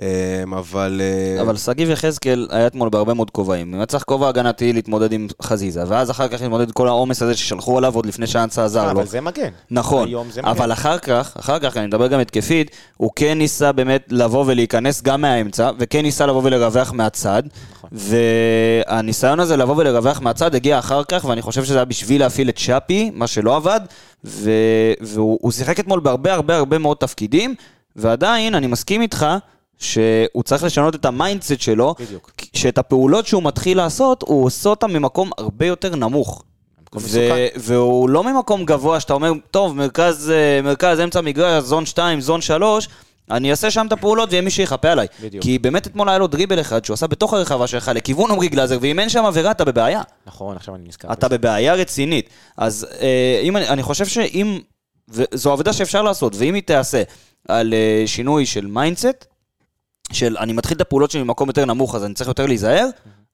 אמ, אבל... אה, אבל שגיב יחזקאל היה אתמול בהרבה מאוד כובעים. הוא צריך כובע הגנתי להתמודד עם חזיזה, ואז אחר כך להתמודד עם כל העומס הזה ששלחו עליו עוד לפני שאנסה עזר לו. אבל זה מגן. נכון. אבל אחר כך, אחר כך, אני מדבר גם התקפית, הוא כן ניסה באמת לבוא ולהיכנס גם מהאמצע, וכן ניסה לבוא ולרווח מהצד, נכון. והניסיון הזה לבוא ולרווח מהצד הגיע אחר כך, ואני חושב שזה היה בשביל להפעיל את שפי, מה שלא עבד, ו... והוא הוא שיחק אתמול בהרבה הרבה הרבה מאוד תפקידים, ועדיין, אני מסכים איתך, שהוא צריך לשנות את ה mindset שלו, בדיוק. שאת הפעולות שהוא מתחיל לעשות, הוא עושה אותן ממקום הרבה יותר נמוך. ו-. והוא לא ממקום גבוה שאתה אומר, טוב, מרכז, אה, מרכז אמצע מגרש, zone 2, zone 3, אני אעשה שם את הפעולות ויהיה מי שיחפה עליי. בדיוק. כי באמת אתמול היה לו דריבל אחד שהוא עשה בתוך הרחבה שלך לכיוון עמרי גלאזר, ואם אין שם עבירה אתה בבעיה. נכון, עכשיו אני נזכר. אתה בזה. בבעיה רצינית. אז אה, אם אני, אני חושב שאם, וזו עבודה שאפשר לעשות, ואם היא תיעשה על אה, שינוי של mindset, של אני מתחיל את הפעולות שלי ממקום יותר נמוך, אז אני צריך יותר להיזהר,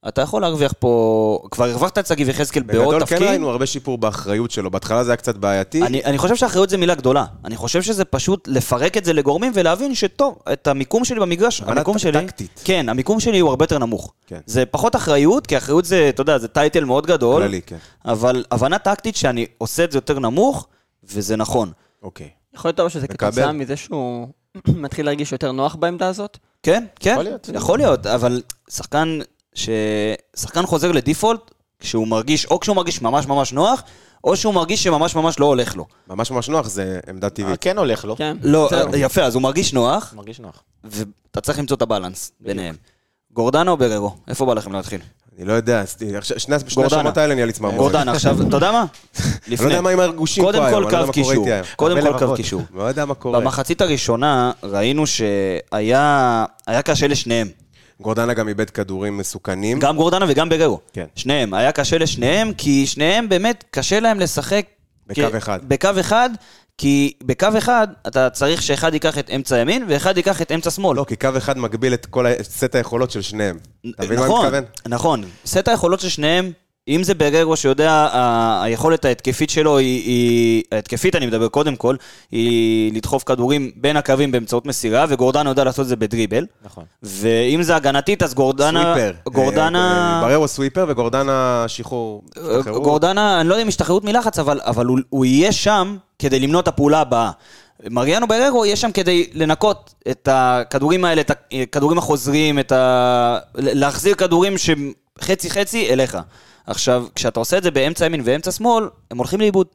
אתה יכול להרוויח פה, כבר הרווחת את שגיב יחזקאל בעוד בגדול תפקיד. כן ראינו הרבה שיפור באחריות שלו. בהתחלה זה היה קצת בעייתי. אני, אני חושב שאחריות זה מילה גדולה. אני חושב שזה פשוט לפרק את זה לגורמים ולהבין שטוב, את המיקום שלי במגרש, המיקום ט- שלי... טקטית. כן, המיקום שלי הוא הרבה יותר נמוך. כן. זה פחות אחריות, כי אחריות זה, אתה יודע, זה טייטל מאוד גדול. כללי, כן. אבל הבנה טקטית שאני עושה את זה יותר נמוך, וזה נכון. אוקיי. יכול להיות שזה. כתוצאה מזה שהוא <clears throat> מתחיל להרגיש יותר נוח בעמדה הזאת? כן, כן, יכול להיות. יכול להיות, אבל שחקן, ש... שחקן חוזר לדיפולט, כשהוא מרגיש, או כשהוא מרגיש ממש ממש נוח, או שהוא מרגיש שממש ממש לא הולך לו. ממש ממש נוח, זה עמדה אה, טבעית. כן הולך לו. כן. לא, זהו. יפה, אז הוא מרגיש נוח, מרגיש נוח. ואתה צריך למצוא את הבלנס ביניהם. גורדנה או בררו? איפה בא לכם להתחיל? אני לא יודע, שני. השמות האלה נהיה לי צמרמורת. גורדנה, עכשיו, אתה יודע מה? <laughs> אני לא יודע מה עם הרגושים פה היום, כל אני לא יודע מה קורה. איתי היום. קודם כל קו. קישור. לא יודע מה קורה. במחצית הראשונה ראינו שהיה היה קשה לשניהם. גורדנה גם איבד כדורים מסוכנים. גם גורדנה וגם בררו. כן. שניהם. היה קשה לשניהם, כי שניהם באמת קשה להם לשחק... בקו כ- אחד. בקו אחד, כי בקו אחד אתה צריך שאחד ייקח את אמצע ימין ואחד ייקח את אמצע שמאל. לא, כי קו אחד מגביל את כל סט היכולות של שניהם. אתה מבין מה אני נכון, מתכוון? נכון. סט היכולות של שניהם, אם זה בררו שיודע, ה- היכולת ההתקפית שלו היא, היא, ההתקפית אני מדבר קודם כל, היא לדחוף כדורים בין הקווים באמצעות מסירה, וגורדנה יודע לעשות את זה בדריבל. נכון. ואם זה הגנתית, אז גורדנה... סוויפר. גורדנה... אה, בררו סוויפר וגורדנה שחרור. אה. גורדנה, אני לא יודע אם השתחררות מלחץ, אבל, אבל הוא, הוא יהיה שם כדי למנוע את הפעולה הבאה. מריאנו בררו יהיה שם כדי לנקות את הכדורים האלה, את הכדורים החוזרים, את ה... להחזיר כדורים שהם חצי-חצי אליך. עכשיו, כשאתה עושה את זה באמצע ימין ואמצע שמאל, הם הולכים לאיבוד.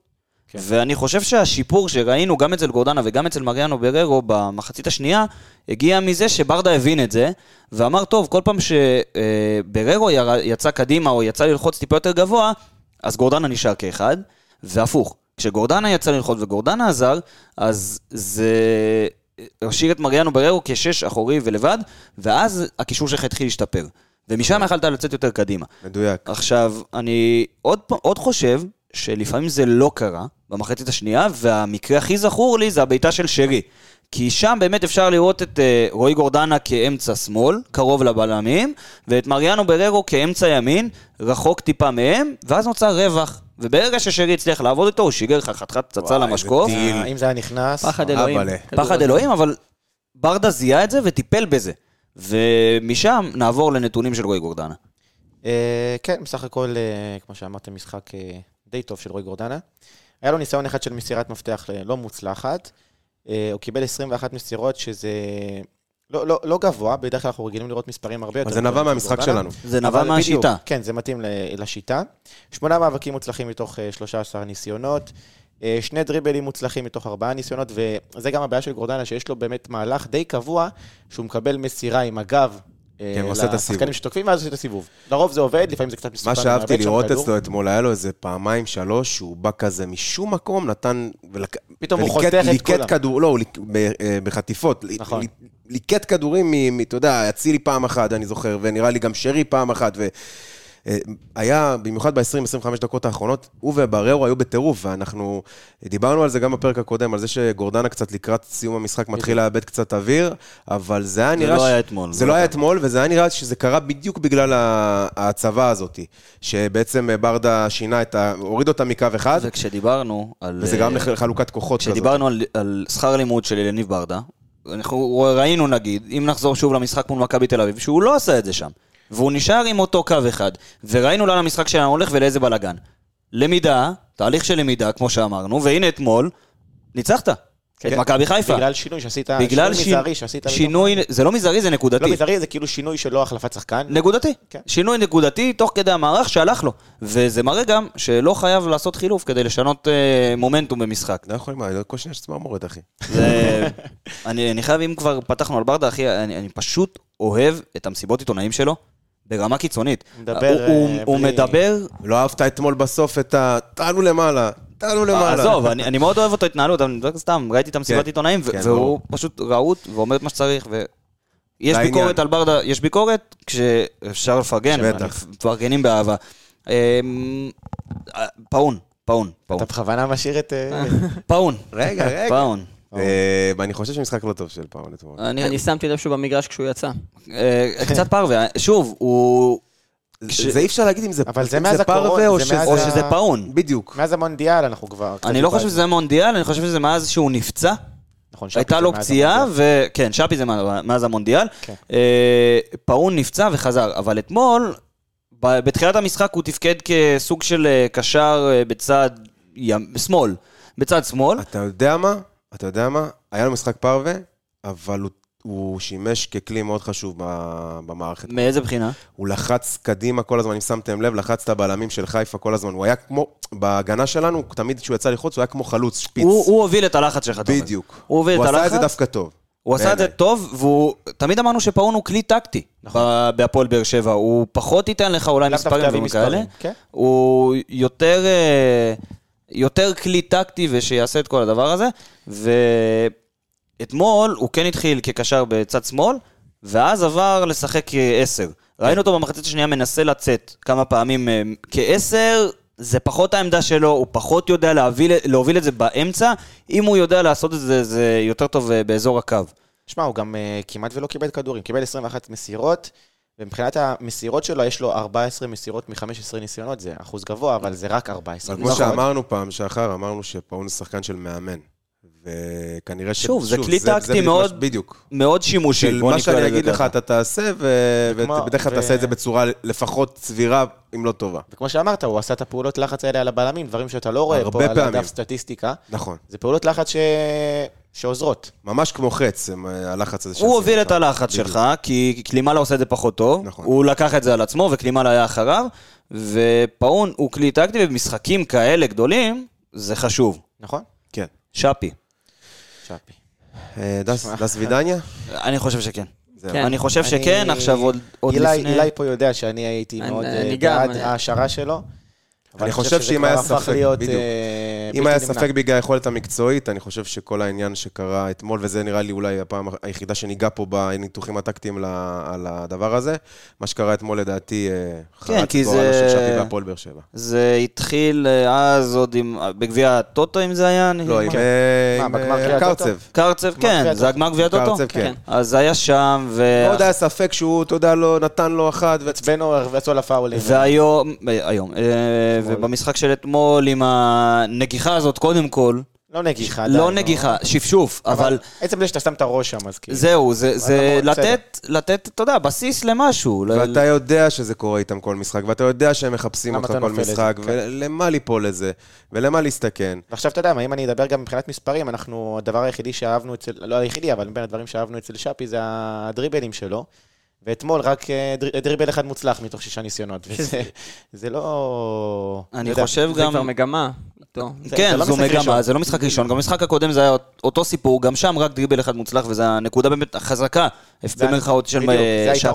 כן. ואני חושב שהשיפור שראינו גם אצל גורדנה וגם אצל מריאנו בררו במחצית השנייה, הגיע מזה שברדה הבין את זה, ואמר, טוב, כל פעם שבררו יצא קדימה או יצא ללחוץ טיפה יותר גבוה, אז גורדנה נשאר כאחד, והפוך. כשגורדנה יצא ללחוץ וגורדנה עזר, אז זה השאיר את מריאנו בררו כשש אחורי ולבד, ואז הקישור שלך התחיל להשתפר. ומשם יכלת לצאת יותר קדימה. מדויק. עכשיו, אני עוד, עוד חושב שלפעמים זה לא קרה במחצית השנייה, והמקרה הכי זכור לי זה הבעיטה של שרי. כי שם באמת אפשר לראות את uh, רועי גורדנה כאמצע שמאל, קרוב לבלמים, ואת מריאנו בררו כאמצע ימין, רחוק טיפה מהם, ואז נוצר רווח. וברגע ששרי הצליח לעבוד איתו, הוא שיגר לך חתיכת פצצה למשקוף. אה, אם זה היה נכנס... פחד אלוהים. פחד. אלוהים, אבל ברדה זיהה את זה וטיפל בזה. ומשם נעבור לנתונים של רועי גורדנה. אה, כן, בסך הכל, אה, כמו שאמרתם, משחק אה, די טוב של רועי גורדנה. היה לו ניסיון אחד של מסירת מפתח לא מוצלחת. הוא קיבל 21 מסירות, שזה לא, לא, לא גבוה, בדרך כלל אנחנו רגילים לראות מספרים הרבה יותר. זה נבע מהמשחק. שלנו. זה נבע אבל מהשיטה. כן, זה מתאים לשיטה. שמונה מאבקים מוצלחים מתוך אה, 13 ניסיונות. אה, שני דריבלים מוצלחים מתוך ארבעה ניסיונות, וזה גם הבעיה של גורדנה, שיש לו באמת מהלך די קבוע, שהוא מקבל מסירה עם הגב. אה, כן, עושה את לשחקנים הסיבוב. שתוקפים, ואז עושה את הסיבוב. לרוב זה עובד, לפעמים זה קצת מסוכן. מה שאהבתי לראות. אצלו אתמול, היה לו איזה פעמיים, שלוש, שהוא בא כזה משום מקום, נתן... ולק- פתאום הוא חותך את ליקט כולם. כדור, לא, אה, בחטיפות. נכון. ליקט כדורים, אתה יודע, אצילי פעם אחת, אני זוכר, ונראה לי גם שרי פעם אחת, ו... אה, היה, במיוחד ב-20-25 דקות האחרונות, הוא ובררו היו בטירוף, ואנחנו דיברנו על זה גם בפרק הקודם, על זה שגורדנה קצת לקראת סיום המשחק מתחיל לאבד קצת אוויר, אבל זה היה זה נראה... לא ש- היה אתמול. זה לא היה אתמול, וזה היה נראה שזה קרה בדיוק בגלל ההצבה הזאת, שבעצם ברדה שינה את ה... הוריד אותה מקו אחד, וכשדיברנו על... וזה גרם אה, לחלוקת כוחות כזאת. כשדיברנו על, על שכר לימוד של יניב ברדה, אנחנו ראינו נגיד, אם נחזור שוב למשחק מול מכבי תל אביב, שהוא לא עשה את זה שם. והוא נשאר עם אותו קו אחד. וראינו לאן המשחק שלנו הולך ולאיזה בלאגן. למידה, תהליך של למידה, כמו שאמרנו, והנה אתמול, ניצחת. את כן. מכבי חיפה. בגלל שינוי שעשית, בגלל שינוי מזערי שעשית. שינוי, זה לא מזערי, זה נקודתי. לא מזערי, זה כאילו שינוי שלא החלפת שחקן. נקודתי. כן. שינוי נקודתי תוך כדי המערך שהלך לו. וזה מראה גם שלא חייב לעשות חילוף כדי לשנות אה, מומנטום במשחק. לא יכול, מה, כל שניה יש צמרמורת, אחי. זה... אני, אני חייב, אם כבר פתחנו על ברדה, אחי, אני, אני פשוט אוהב את המסיבות עיתונאים שלו ברמה קיצונית. מדבר, הוא, הוא, אה, הוא בלי- מדבר... לא אהבת אתמול בסוף את ה... תעלו למעלה, תעלו למעלה. עזוב, אני, אני מאוד אוהב אותו התנהלות, לא סתם, ראיתי את המסיבת כן, עיתונאים, כן, והוא ברור. פשוט רהוט ואומר את מה שצריך, ו... יש לעניין. ביקורת על ברדה, יש ביקורת כשאפשר לפרגן. מפרגנים באהבה. אמ, אה, פאון, פאון, פאון. אתה בכוונה משאיר את... אה, פאון. רגע, רגע. פאון. אה, ואני חושב שמשחק לא טוב של פאון אתמול. אני, אני שמתי לב שהוא במגרש כשהוא יצא. אה, קצת פרווה, שוב, הוא... זה אי אפשר להגיד אם זה פרווה או זה שזה... פאון. בדיוק. מאז המונדיאל אנחנו כבר... אני לא. חושב שזה מונדיאל, אני חושב שזה מאז שהוא נפצע. נכון, שפי הייתה לו פציעה. וכן, שפי זה מה- מאז המונדיאל. כן. אה, פאון נפצע וחזר, אבל אתמול, ב- בתחילת המשחק הוא תפקד כסוג של אה, קשר אה, בצד ים- שמאל. בצד שמאל. אתה יודע מה? אתה יודע מה? היה לו משחק פרווה, אבל הוא, הוא שימש ככלי מאוד חשוב במערכת. מאיזה בחינה? הוא לחץ קדימה כל הזמן, אם שמתם לב, לחץ את הבלמים של חיפה כל הזמן. הוא היה כמו, בהגנה שלנו, תמיד כשהוא יצא לחוץ, הוא היה כמו חלוץ, שפיץ. הוא הוא הוביל את הלחץ שלך. בדיוק. הוא הוביל הוא את עשה את הלחץ. זה דווקא טוב. הוא עשה את זה. טוב, והוא... תמיד אמרנו שפאון הוא כלי טקטי ב- בהפועל באר שבע. הוא פחות ייתן לך אולי מספרים כאלה. כן. הוא יותר, אה, יותר כלי טקטי ושיעשה את כל הדבר הזה. ואתמול הוא כן התחיל כקשר בצד שמאל, ואז עבר לשחק כעשר. ראינו אותו במחצית השנייה מנסה לצאת כמה פעמים אה, כעשר. זה פחות העמדה שלו, הוא פחות יודע להוביל, להוביל את זה באמצע. אם הוא יודע לעשות את זה, זה יותר טוב אה, באזור הקו. שמע, הוא גם uh, כמעט ולא קיבל כדורים, קיבל 21 מסירות, ומבחינת המסירות שלו, יש לו 14 מסירות מ-15 ניסיונות, זה אחוז גבוה, אבל זה רק 14. אבל כמו. שאמרנו פעם שאחר, אמרנו שפאון זה שחקן של מאמן. וכנראה ש... שוב, זה כלי טקטי מאוד- בדיוק. מאוד שימושי, של מה שאני אגיד לך. אתה תעשה, ובדרך כלל תעשה את זה בצורה לפחות סבירה, אם לא טובה. וכמו שאמרת, הוא עשה את הפעולות לחץ האלה על הבלמים, דברים שאתה לא רואה הרבה פה על פעמים. הדף סטטיסטיקה. נכון. זה פעולות לחץ ש... שעוזרות. ממש כמו חץ, הם, אה, הלחץ הזה. הוא הוביל את. הלחץ בדיוק. שלך, כי קלימאלה עושה את זה פחות טוב. נכון. הוא לקח את זה על עצמו, וקלימאלה היה אחריו. ופאון הוא כלי טקטי, ובמשחקים כאלה גדולים, זה חשוב. נכון? כן. שפי. שפי. אה, דס וידניה? אני חושב שכן. כן. אני חושב שכן, עכשיו עוד עוד אילי- לפני... אילי פה יודע שאני הייתי מאוד אני אה, בעד ההשערה שלו. אבל אני חושב שזה שאם כבר היה הפך ספק, להיות, בדיוק. אה, אם היה. ספק בגלל היכולת המקצועית, אני חושב שכל העניין שקרה אתמול, וזה נראה לי אולי הפעם היחידה שניגע פה בניתוחים הטקטיים על הדבר הזה, מה שקרה אתמול לדעתי אה, כן, חרץ כי גורלו זה- של שפי והפועל באר שבע. זה התחיל אה, אז עוד עם... בגביע הטוטו, אם זה היה? לא, עם כן. אה, אה? קרצב. קרצב, כן, זה הגמר גביע הטוטו? קרצב, כן. אז זה היה שם, ו... מאוד היה ספק שהוא, אתה יודע, לא נתן לו אחת, ו- עצבנו, רצו על הפאולים. והיום, אה, היום, אה, ובמשחק של אתמול עם הנגיחה הזאת, קודם כל, לא נגיחה. לא נגיחה, שפשוף, אבל עצם זה שאתה שם את הראש שם, אז כאילו. זהו, זה- זה בסדר. לתת, לתת, אתה יודע, בסיס למשהו. ל- ואתה יודע שזה קורה איתם כל משחק, ואתה יודע שהם מחפשים אותך כל? משחק, כן. ולמה ליפול לזה, ולמה להסתכן. ועכשיו אתה יודע מה, אם אני אדבר גם מבחינת מספרים, אנחנו, הדבר היחידי שאהבנו אצל, לא היחידי, אבל בין הדברים שאהבנו אצל שפי זה הדריבלים שלו. ואתמול רק אה, דר- דריבל אחד מוצלח מתוך שישה ניסיונות. וזה זה לא... אני חושב זה גם... כבר מגמה. זה- כן, זה לא זו משחק מגמה. זה לא משחק ראשון. גם במשחק הקודם זה היה אותו סיפור, גם שם רק דריבל אחד מוצלח, וזו הנקודה באמת החזקה, במרכאות של אה, שפי.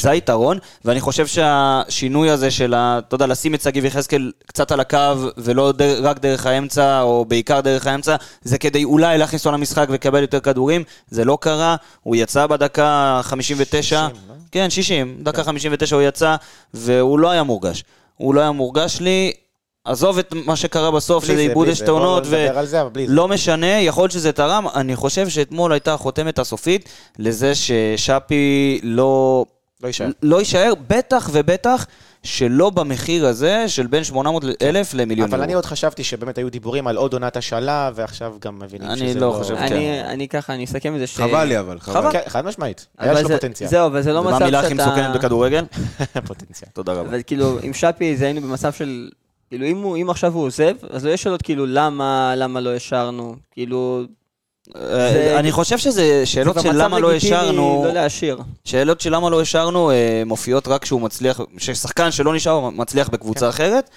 זה היתרון, ואני חושב שהשינוי הזה של, אתה יודע, לשים את שגיב יחזקאל קצת על הקו, ולא רק דרך האמצע, או בעיקר דרך האמצע, זה כדי אולי להכניס אותו למשחק ולקבל יותר כדורים. זה לא קרה, הוא יצא בדקה 59. 60, לא? כן, 60, דקה 59 הוא יצא, והוא לא היה מורגש. הוא לא היה מורגש לי. עזוב את מה שקרה בסוף, שזה זה, איבוד בלי יש זה, בוא תאונות, נדבר על זה, אבל בלי זה. לא משנה, יכול להיות שזה תרם. אני חושב שאתמול הייתה החותמת הסופית לזה ששאפי לא... לא יישאר. לא יישאר, בטח ובטח שלא במחיר הזה של בין 800 אלף למיליון אבל אני. עוד חשבתי שבאמת היו דיבורים על עוד עונת השאלה, ועכשיו גם מבינים אני שזה לא לא... חושב, כן. אני אני ככה, אני אסכם את זה ש... חבל לי אבל, חבל. כן, חד משמעית. היה לו זה- פוטנציאל. זהו, אבל זה לא מצב המילה הכי מסוכנת שאתה... בכדורגל? <laughs> פוטנציאל. תודה רבה. אבל כאילו, עם שפי זה היינו במצב של... כאילו, אם, הוא, אם עכשיו הוא עוזב, אז לא יש שאלות כאילו, למה, למה לא השארנו? כאילו, אה, אני חושב שזה שאלות זה של למה לא לגיטימי השארנו, לא להשאיר. שאלות של למה לא השארנו אה, מופיעות רק כשהוא מצליח, ששחקן שלא נשאר מצליח בקבוצה אחרת,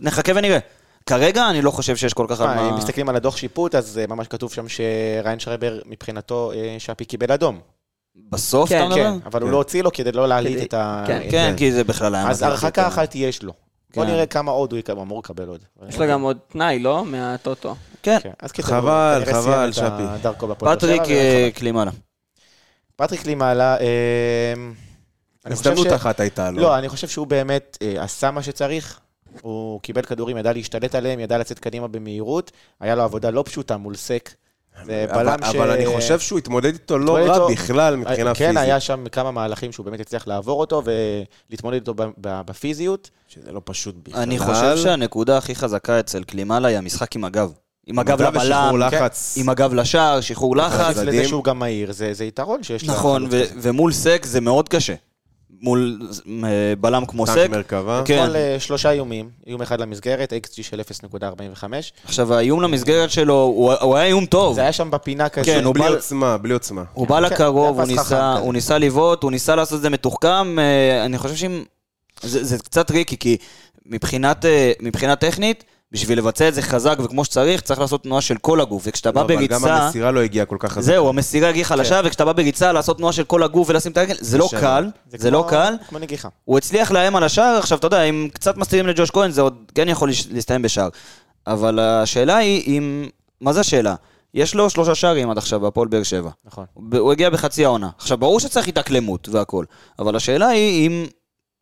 נחכה ונראה. כרגע אני לא חושב שיש כל כך... על מה, אם מסתכלים על הדוח שיפוט, אז אה, ממש כתוב שם שריין שרייבר, מבחינתו, אה, שפי קיבל אדום. בסוף כן, אתה מדבר? כן, אבל הוא כן. לא הוציא לו כדי לא להלהיט כדי- את ה... כן. את- כן, כי זה בכלל היה... אז הרחקה. אחת יש לו. בוא כן. נראה כמה עוד הוא אמור לקבל עוד. יש לו גם עוד תנאי, לא? מהטוטו. כן. כן, חבל, חבל, שפי. פטריק אה. קלימאלה. פטריק קלימאלה, אה, הזדמנות אחת הייתה לו. לא, אני חושב שהוא באמת אה, עשה מה שצריך. הוא קיבל כדורים, ידע להשתלט עליהם, ידע לצאת קדימה במהירות. היה לו עבודה לא פשוטה מול סק. זה אבל- בלם ש... אבל אני חושב שהוא התמודד איתו לא רע איתו- בכלל מבחינה כן, פיזית. היה שם כמה מהלכים שהוא באמת הצליח לעבור אותו ולהתמודד איתו בפיזיות. שזה לא פשוט בכלל. אני חושב שהנקודה הכי חזקה אצל קלימאלה היא המשחק עם הגב. עם הגב לבלם, לחץ. עם הגב לשער, שחרור לחץ. לזה. שהוא גם מהיר, זה זה יתרון שיש נכון, ו- כזה. ומול סק זה מאוד קשה. מול אה, בלם כמו טנק סק. מרכבה. כן. כל אה, שלושה איומים, איום אחד למסגרת, XG של 0.45. עכשיו, האיום למסגרת שלו, הוא הוא היה איום טוב. זה היה שם בפינה כזה. כן, הוא בלי בא- עוצמה, בלי עוצמה. הוא בא כן, לקרוב, זה הוא ניסה. הוא לבעוט, הוא ניסה לעשות את זה מתוחכם. אה, אני חושב שאם... זה, זה קצת tricky, כי מבחינת, מבחינת טכנית, בשביל לבצע את זה חזק וכמו שצריך, צריך לעשות תנועה של כל הגוף. וכשאתה בא לא, אבל גם בריצה... המסירה לא הגיעה כל כך חזק. זהו, המסירה הגיעה חלשה, וכשאתה בא בריצה, לעשות תנועה של כל הגוף ולשים את הרגל, זה לא. קל, זה לא כמו- קל. כמו נגיחה. הוא הצליח לאיים על השער, עכשיו אתה יודע, אם קצת מסתירים לג'וש כהן, זה עוד כן יכול להסתיים בשער. אבל השאלה היא, אם... מה זה השאלה? יש לו שלושה שערים עד עכשיו בהפועל באר שבע. נכון. הוא הגיע בחצי העונה. עכשיו, ברור שצריך התאקלמות והכל, אבל השאלה היא אם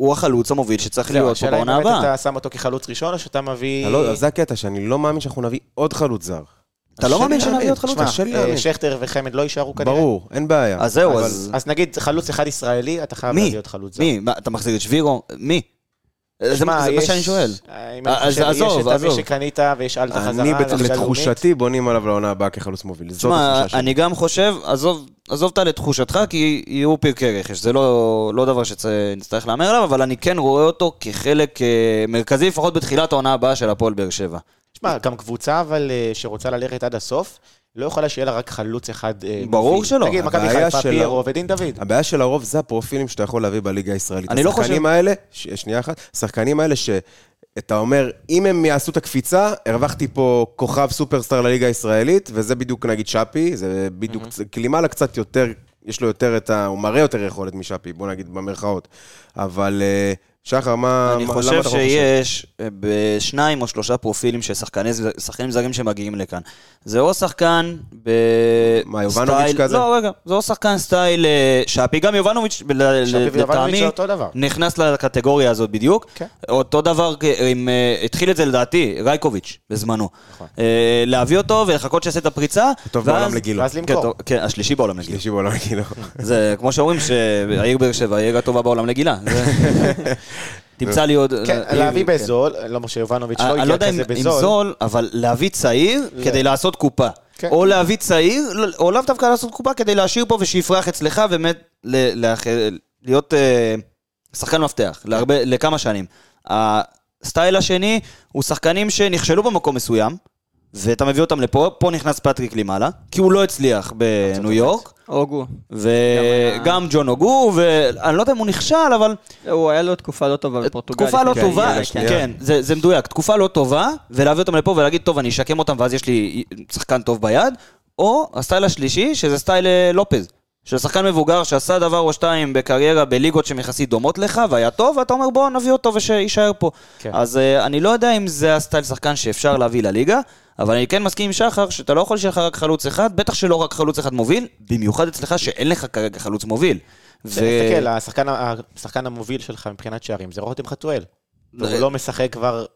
הוא החלוץ המוביל שצריך להיות פה השאלה אם בעונה באמת הבאה. אתה שם אותו כחלוץ ראשון, או שאתה מביא... אתה לא- זה הקטע, שאני לא מאמין שאנחנו נביא עוד חלוץ זר. אתה לא מאמין שנביא. עוד חלוץ? קשה לי אה, להאמין. שכטר וחמד לא יישארו כנראה. ברור, אין בעיה. אז זהו, אז... אז נגיד חלוץ אחד ישראלי, אתה חייב? להביא עוד חלוץ זר. מי? אתה מחזיר את שבירו? מי? זה מה שאני שואל. אה, אה, אז חושב, עזוב, יש את עזוב. מי שקנית ויש אלטה חזרה. אני. לתחושתי בונים עליו לעונה הבאה כחלוץ מוביל. זאת התחושה שלי. אני גם חושב, עזוב, עזוב אותה לתחושתך, כי יהיו פרקי רכש, זה לא, לא דבר שנצטרך להמר עליו, אבל אני כן רואה אותו כחלק אה, מרכזי, לפחות בתחילת העונה הבאה של הפועל באר שבע. תשמע, גם קבוצה אבל אה, שרוצה ללכת עד הסוף, לא יכולה שיהיה לה רק חלוץ אחד אה, ברור מוביל. שלא. נגיד מכבי חיפה, פיירו ודין דוד. הבעיה של הרוב זה הפרופילים שאתה יכול להביא בליגה הישראלית. אני לא השחקנים חושב- האלה, ש- שנייה אחת, השחקנים האלה שאתה אומר, אם הם יעשו את הקפיצה, הרווחתי פה כוכב סופרסטאר לליגה הישראלית, וזה בדיוק נגיד שפי, זה בדיוק, קלימאלה קצת יותר, יש לו יותר את ה... הוא מראה יותר יכולת משפי, בוא נגיד במרכאות. אבל אה, שחר, מה... אני מה- חושב למה אתה שיש אה, בשניים או שלושה פרופילים של שחקני- שחקנים זרים שמגיעים לכאן. זה או שחקן ב style... מה, יובנוביץ' כזה? לא, רגע, זה או שחקן style אה, שפי, גם יובנוביץ', לטעמי, זה אותו דבר. נכנס לקטגוריה הזאת בדיוק. כן. אותו דבר, עם, אה, התחיל את זה לדעתי, רייקוביץ', בזמנו. נכון. להביא אותו ולחכות שיעשה את הפריצה. טוב ואז- בעולם לגילו. ואז כן, למכור. טוב, כן, השלישי בעולם לגילה. שלישי בעולם לגילו. זה כמו שאומרים שהעיר באר שבע, העיר הטובה בעולם לגילה. <laughs> תמצא לי עוד... כן, עיר- להביא כן. בזול, לא משה יובנוביץ' לא אני לא הגיע יודע אם כזה בזול. זול, אבל להביא צעיר כדי לעשות קופה. כן. או להביא צעיר, או לאו דווקא לעשות קופה כדי להשאיר פה ושיפרח אצלך, באמת להיות אה, שחקן מפתח לכמה שנים. הסטייל השני הוא שחקנים שנכשלו במקום מסוים, ואתה מביא אותם לפה, פה נכנס פטריק למעלה, כי הוא לא הצליח בניו יורק, אוגו. וגם ג'ון אוגו, ואני לא יודע אם הוא נכשל, אבל הוא היה לו תקופה לא טובה בפורטוגל. תקופה לא כן, טובה. כן, זה זה מדויק, תקופה לא טובה, ולהביא אותם לפה ולהגיד, טוב, אני אשקם אותם ואז יש לי שחקן טוב ביד, או ה style השלישי, שזה style אה, לופז. של שחקן מבוגר שעשה דבר או שתיים בקריירה בליגות שהן יחסית דומות לך, והיה טוב, ואתה אומר בוא נביא אותו ושיישאר פה. כן. אז אה, אני לא יודע אם זה ה style שחקן שאפשר להביא לליגה, אבל אני כן מסכים עם שחר שאתה לא יכול שיהיה לך רק חלוץ אחד, בטח שלא רק חלוץ אחד מוביל, במיוחד אצלך שאין לך כרגע חלוץ מוביל. ו- תסתכל, השחקן השחקן המוביל שלך מבחינת שערים זה רותם חתואל. הוא לא משחק כבר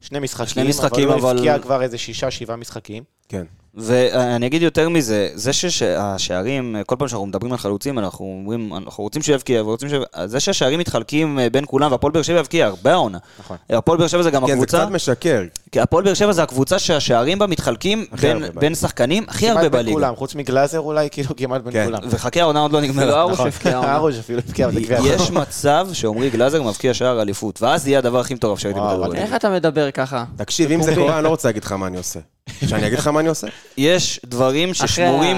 שני משחקים, שני משחקים, אבל הוא אבל- הבקיע כבר איזה שישה, שבעה משחקים. כן. ואני אגיד יותר מזה, זה שהשערים, כל פעם שאנחנו מדברים על חלוצים, אנחנו אומרים, אנחנו רוצים שהוא יבקיע, ורוצים ש... זה שהשערים מתחלקים אה, בין כולם, והפועל באר שבע יבקיע הרבה העונה. נכון. הפועל באר שבע זה גם כן, זה הקבוצה, קצת משקר. כי הפועל באר שבע זה הקבוצה שהשערים בה מתחלקים בין, בליגה. בין שחקנים הכי הרבה כמעט בין בליגה. כולם, חוץ מגלאזר אולי, כאילו כמעט בין כן. כולם. וחכה, העונה עוד לא נגמרה. ארוש נכון. הבקיע העונה. ארוש אפילו הבקיע בגביע. יש מצב שעמרי גלאזר מבקיע שער אליפות, ואז יהיה הדבר הכי מטורף שראיתי וואו, בכדורגל. איך אתה מדבר ככה? תקשיב, אם זה קורה, אני לא רוצה להגיד לך מה אני עושה. <laughs> שאני אגיד לך מה אני עושה? יש דברים ששמורים.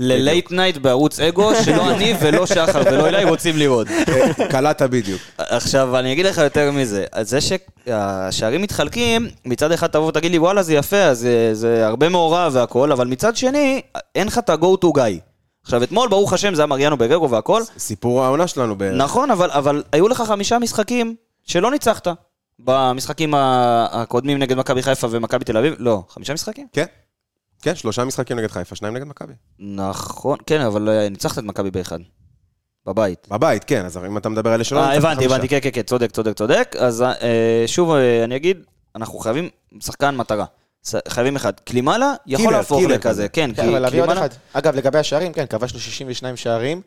ל late night בערוץ אגו, שלא אני ולא שחר ולא אליי רוצים לראות. קלעת בדיוק. עכשיו, אני אגיד לך יותר מזה. אז זה שהשערים מתחלקים, מצד אחד תבוא ותגיד לי, וואלה, זה יפה, אז זה, זה הרבה מעורב והכל, אבל מצד שני, אין לך את ה-go to guy. עכשיו, אתמול, ברוך השם, זה היה מריאנו בררו והכל. סיפור העונה שלנו בערך. נכון, אבל, אבל היו לך חמישה משחקים שלא ניצחת. במשחקים הקודמים נגד מכבי חיפה ומכבי תל אביב, לא, חמישה משחקים? כן. כן, שלושה משחקים נגד חיפה, שניים נגד מכבי. נכון, כן, אבל אה, ניצחת את מכבי באחד. בבית. בבית, כן, אז אם אתה מדבר על אלה שלא... אה, הבנתי. הבנתי, כן, כן, כן, צודק, צודק, צודק. אז אה, שוב, אה, אני אגיד, אנחנו חייבים שחקן מטרה. חייבים אחד. קלימלה יכול קילר, להפוך קילר לכזה, כזה. כן, כן, כי קלימלה- אחד. אגב, לגבי השערים, כן, כבשנו 62 שערים.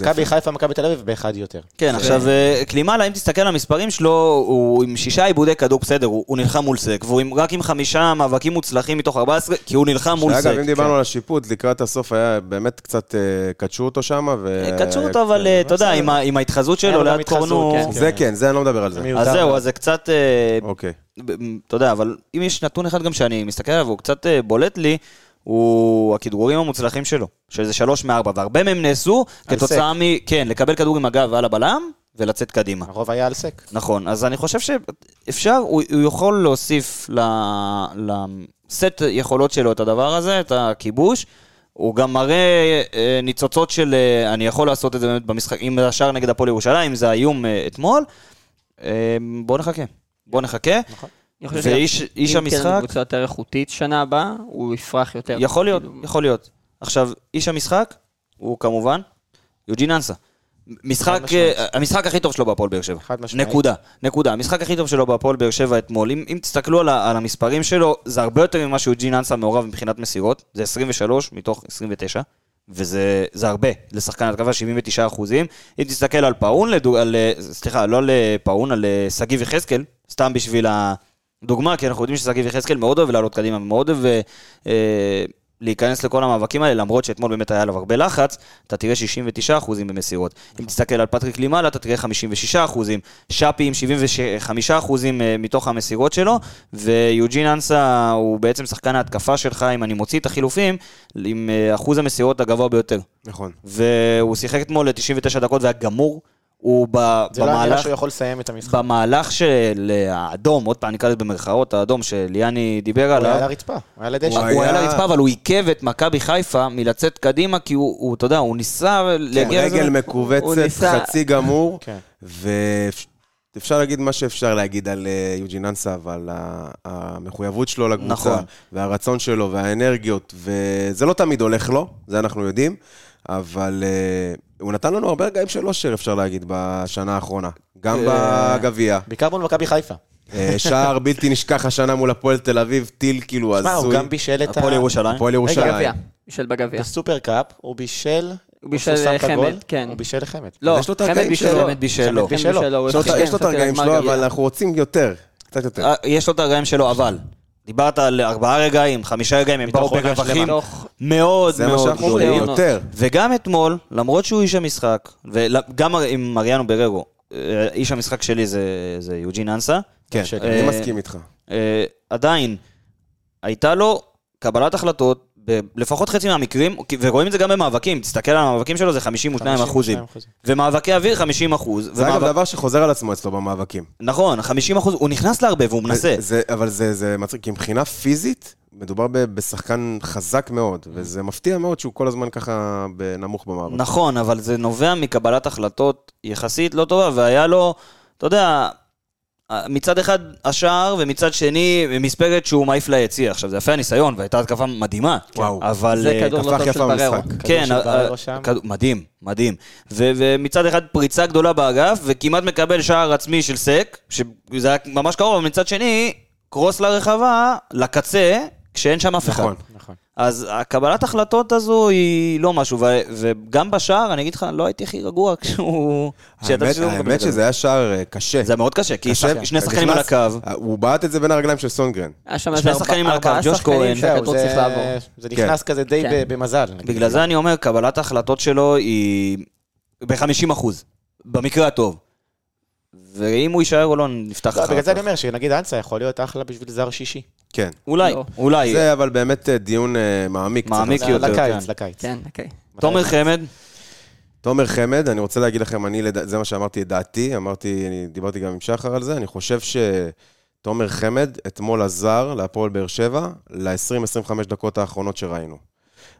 מכבי יפה. חיפה, מכבי תל אביב, באחד יותר. כן, עכשיו, אה, קלימלה, אם תסתכל על המספרים שלו, הוא עם שישה איבודי כדור, בסדר, הוא הוא נלחם מול סק, והוא עם- רק עם חמישה מאבקים מוצלחים מתוך 14, כי הוא נלחם מול סק. שאגב, אם דיברנו כן. על השיפוט, לקראת הסוף היה באמת קצת אה, קדשו אותו שם, ו... קדשו אותו, אבל אה, אתה יודע, עם ההתחזות שלו ליד קורנו... כן. זה כן, זה אני לא מדבר על זה. אז זהו, אז זה קצת... אה, אוקיי. אתה יודע, אבל אם יש נתון אחד גם שאני מסתכל עליו, והוא קצת אה, בולט לי, הוא הכדרורים המוצלחים שלו, שזה שלוש מארבע, והרבה מהם נעשו כתוצאה מ... כן, לקבל כדור עם הגב על הבלם, ולצאת קדימה. הרוב היה על סק. נכון, אז אני חושב שאפשר, הוא, הוא יכול להוסיף ל- לסט יכולות שלו את הדבר הזה, את הכיבוש. הוא גם מראה אה, ניצוצות של אה, אני יכול לעשות את זה באמת במשחק, אם זה השער נגד הפועל ירושלים, אם זה האיום אה, אתמול. אה, בוא נחכה. בוא נחכה. חושב ואיש איש אם כן המשחק, קבוצה יותר איכותית שנה הבאה, הוא יפרח יותר. יכול להיות, כאילו, יכול להיות. עכשיו, איש המשחק הוא כמובן יוג'ין אנסה. משחק. אה, המשחק הכי טוב שלו בהפועל באר שבע. חד משמעית. נקודה, נקודה. המשחק הכי טוב שלו בהפועל באר שבע אתמול. אם, אם תסתכלו על, על המספרים שלו, זה הרבה יותר ממה שיוג'ין אנסה מעורב מבחינת מסירות. זה 23 מתוך 29, וזה זה הרבה לשחקן התקפה, 79 אחוזים. אם תסתכל על פאון, לדוג, על, אה, סליחה, לא על אה, פאון, על שגיב יחזקאל, סתם בשביל הדוגמה, כי אנחנו יודעים ששגיב יחזקאל מאוד אוהב לעלות קדימה, מאוד אוהב אה, להיכנס לכל המאבקים האלה, למרות שאתמול באמת היה עליו הרבה לחץ, אתה תראה 69 אחוזים במסירות. אם תסתכל על פטריק קלימאלה, אתה תראה 56 אחוזים. שפי עם 75 אחוזים אה, מתוך המסירות שלו, ויוג'ין אנסה הוא בעצם שחקן ההתקפה שלך, אם אני מוציא את החילופים, עם אה, אחוז המסירות הגבוה ביותר. נכון. והוא שיחק אתמול ל-99 דקות והיה גמור. הוא ב- זה לא היה נראה במהלך... שהוא יכול לסיים את המשחק. במהלך של האדום, עוד פעם נקרא לזה במרכאות, האדום שליאני דיבר הוא היה על עליו, הרצפה, הוא היה על הוא הדשא. הוא היה על הרצפה, אבל הוא עיכב את מכבי חיפה מלצאת קדימה, כי הוא, הוא, אתה יודע, הוא ניסה להגיע לזה. רגל מכווצת, ניסה- חצי גמור, כן. ואפשר להגיד מה שאפשר להגיד על אה, יוג'ין אנסה, אבל המחויבות שלו לקבוצה, נכון. והרצון שלו, והאנרגיות, וזה לא תמיד הולך לו, זה אנחנו יודעים, אבל אה, הוא נתן לנו הרבה רגעים של אושר, אפשר להגיד, בשנה האחרונה. גם אה, בגביע. בעיקר מול מכבי חיפה. אה, שער בלתי נשכח השנה מול הפועל תל אביב, טיל כאילו שמע, הוא הזוי. גם בישל את ה... הפועל ירושלים. הפועל גביע, ירושלים. בישל בגביע. בסופר קאפ, הוא בישל... הוא בישל חמד, כן. הוא בישל לחמד. לא, יש לו את חמד בישל. לו. חמד בישל לו. חמד בישל הוא יש לו את- הרגעים שלו. אבל אנחנו רוצים יותר. קצת יותר. יש לו את הרגעים שלו, אבל דיברת על ארבעה רגעים, חמישה רגעים, הם באו ברווחים מאוד מאוד גדולים. יותר. וגם אתמול, למרות שהוא איש המשחק, וגם עם מריאנו בררו, אה, איש המשחק שלי זה, זה יוג'ין אנסה, כן, שלי. אני אה, מסכים איתך. אה, עדיין, הייתה לו קבלת החלטות, לפחות חצי מהמקרים, ורואים את זה גם במאבקים, תסתכל על המאבקים שלו, זה 52 אחוזים. 52 אחוזים. ומאבקי אוויר, 50 אחוז. זה אגב דבר שחוזר על עצמו אצלו במאבקים. נכון, 50 אחוז, הוא נכנס להרבה והוא מנסה. זה, אבל זה, זה מצחיק, כי מבחינה פיזית, מדובר בשחקן חזק מאוד, וזה מפתיע מאוד שהוא כל הזמן ככה נמוך במאבק. נכון, אבל זה נובע מקבלת החלטות יחסית לא טובה, והיה לו, אתה יודע, מצד אחד השער, ומצד שני מספרת שהוא מעיף ליציע. עכשיו, זה יפה הניסיון, והייתה התקפה מדהימה. וואו. אבל... זה אה, כדור לא טוב של בררו. כן, אה, אה, מדהים, מדהים. ו- ומצד אחד פריצה גדולה באגף, וכמעט מקבל שער עצמי של סק, שזה היה ממש קרוב, אבל מצד שני, קרוס לרחבה, לקצה, כשאין שם אף אחד. נכון. נכון. אז הקבלת החלטות הזו היא לא משהו, ו- וגם בשער, אני אגיד לך, לא הייתי הכי רגוע <laughs> כשהוא... האמת. שזה היה שער אה, קשה. זה מאוד קשה, כי קשה, שני שחקנים על הקו. הוא בעט את זה בין הרגליים של סונגרן. שני שחקנים על הקו, ג'וש כהן. צריך זה- נכנס כזה די כן. ב- במזל. בגלל זה אני אומר, קבלת ההחלטות שלו היא ב-50 אחוז, במקרה הטוב. ואם הוא יישאר או לא, נפתח לא, אחר בגלל זה כך. אני אומר שנגיד אנסה יכול להיות אחלה בשביל זר שישי. כן. אולי, לא. אולי. זה אבל באמת אה, דיון אה, מעמיק. מעמיק. יותר, לקיץ, כן. לקיץ. כן, אוקיי. תומר חמד, תומר חמד, אני רוצה להגיד לכם, אני, לד- זה מה שאמרתי את דעתי, אמרתי, אני דיברתי גם עם שחר על זה, אני חושב שתומר חמד אתמול עזר להפועל באר שבע ל-20-25 דקות האחרונות שראינו.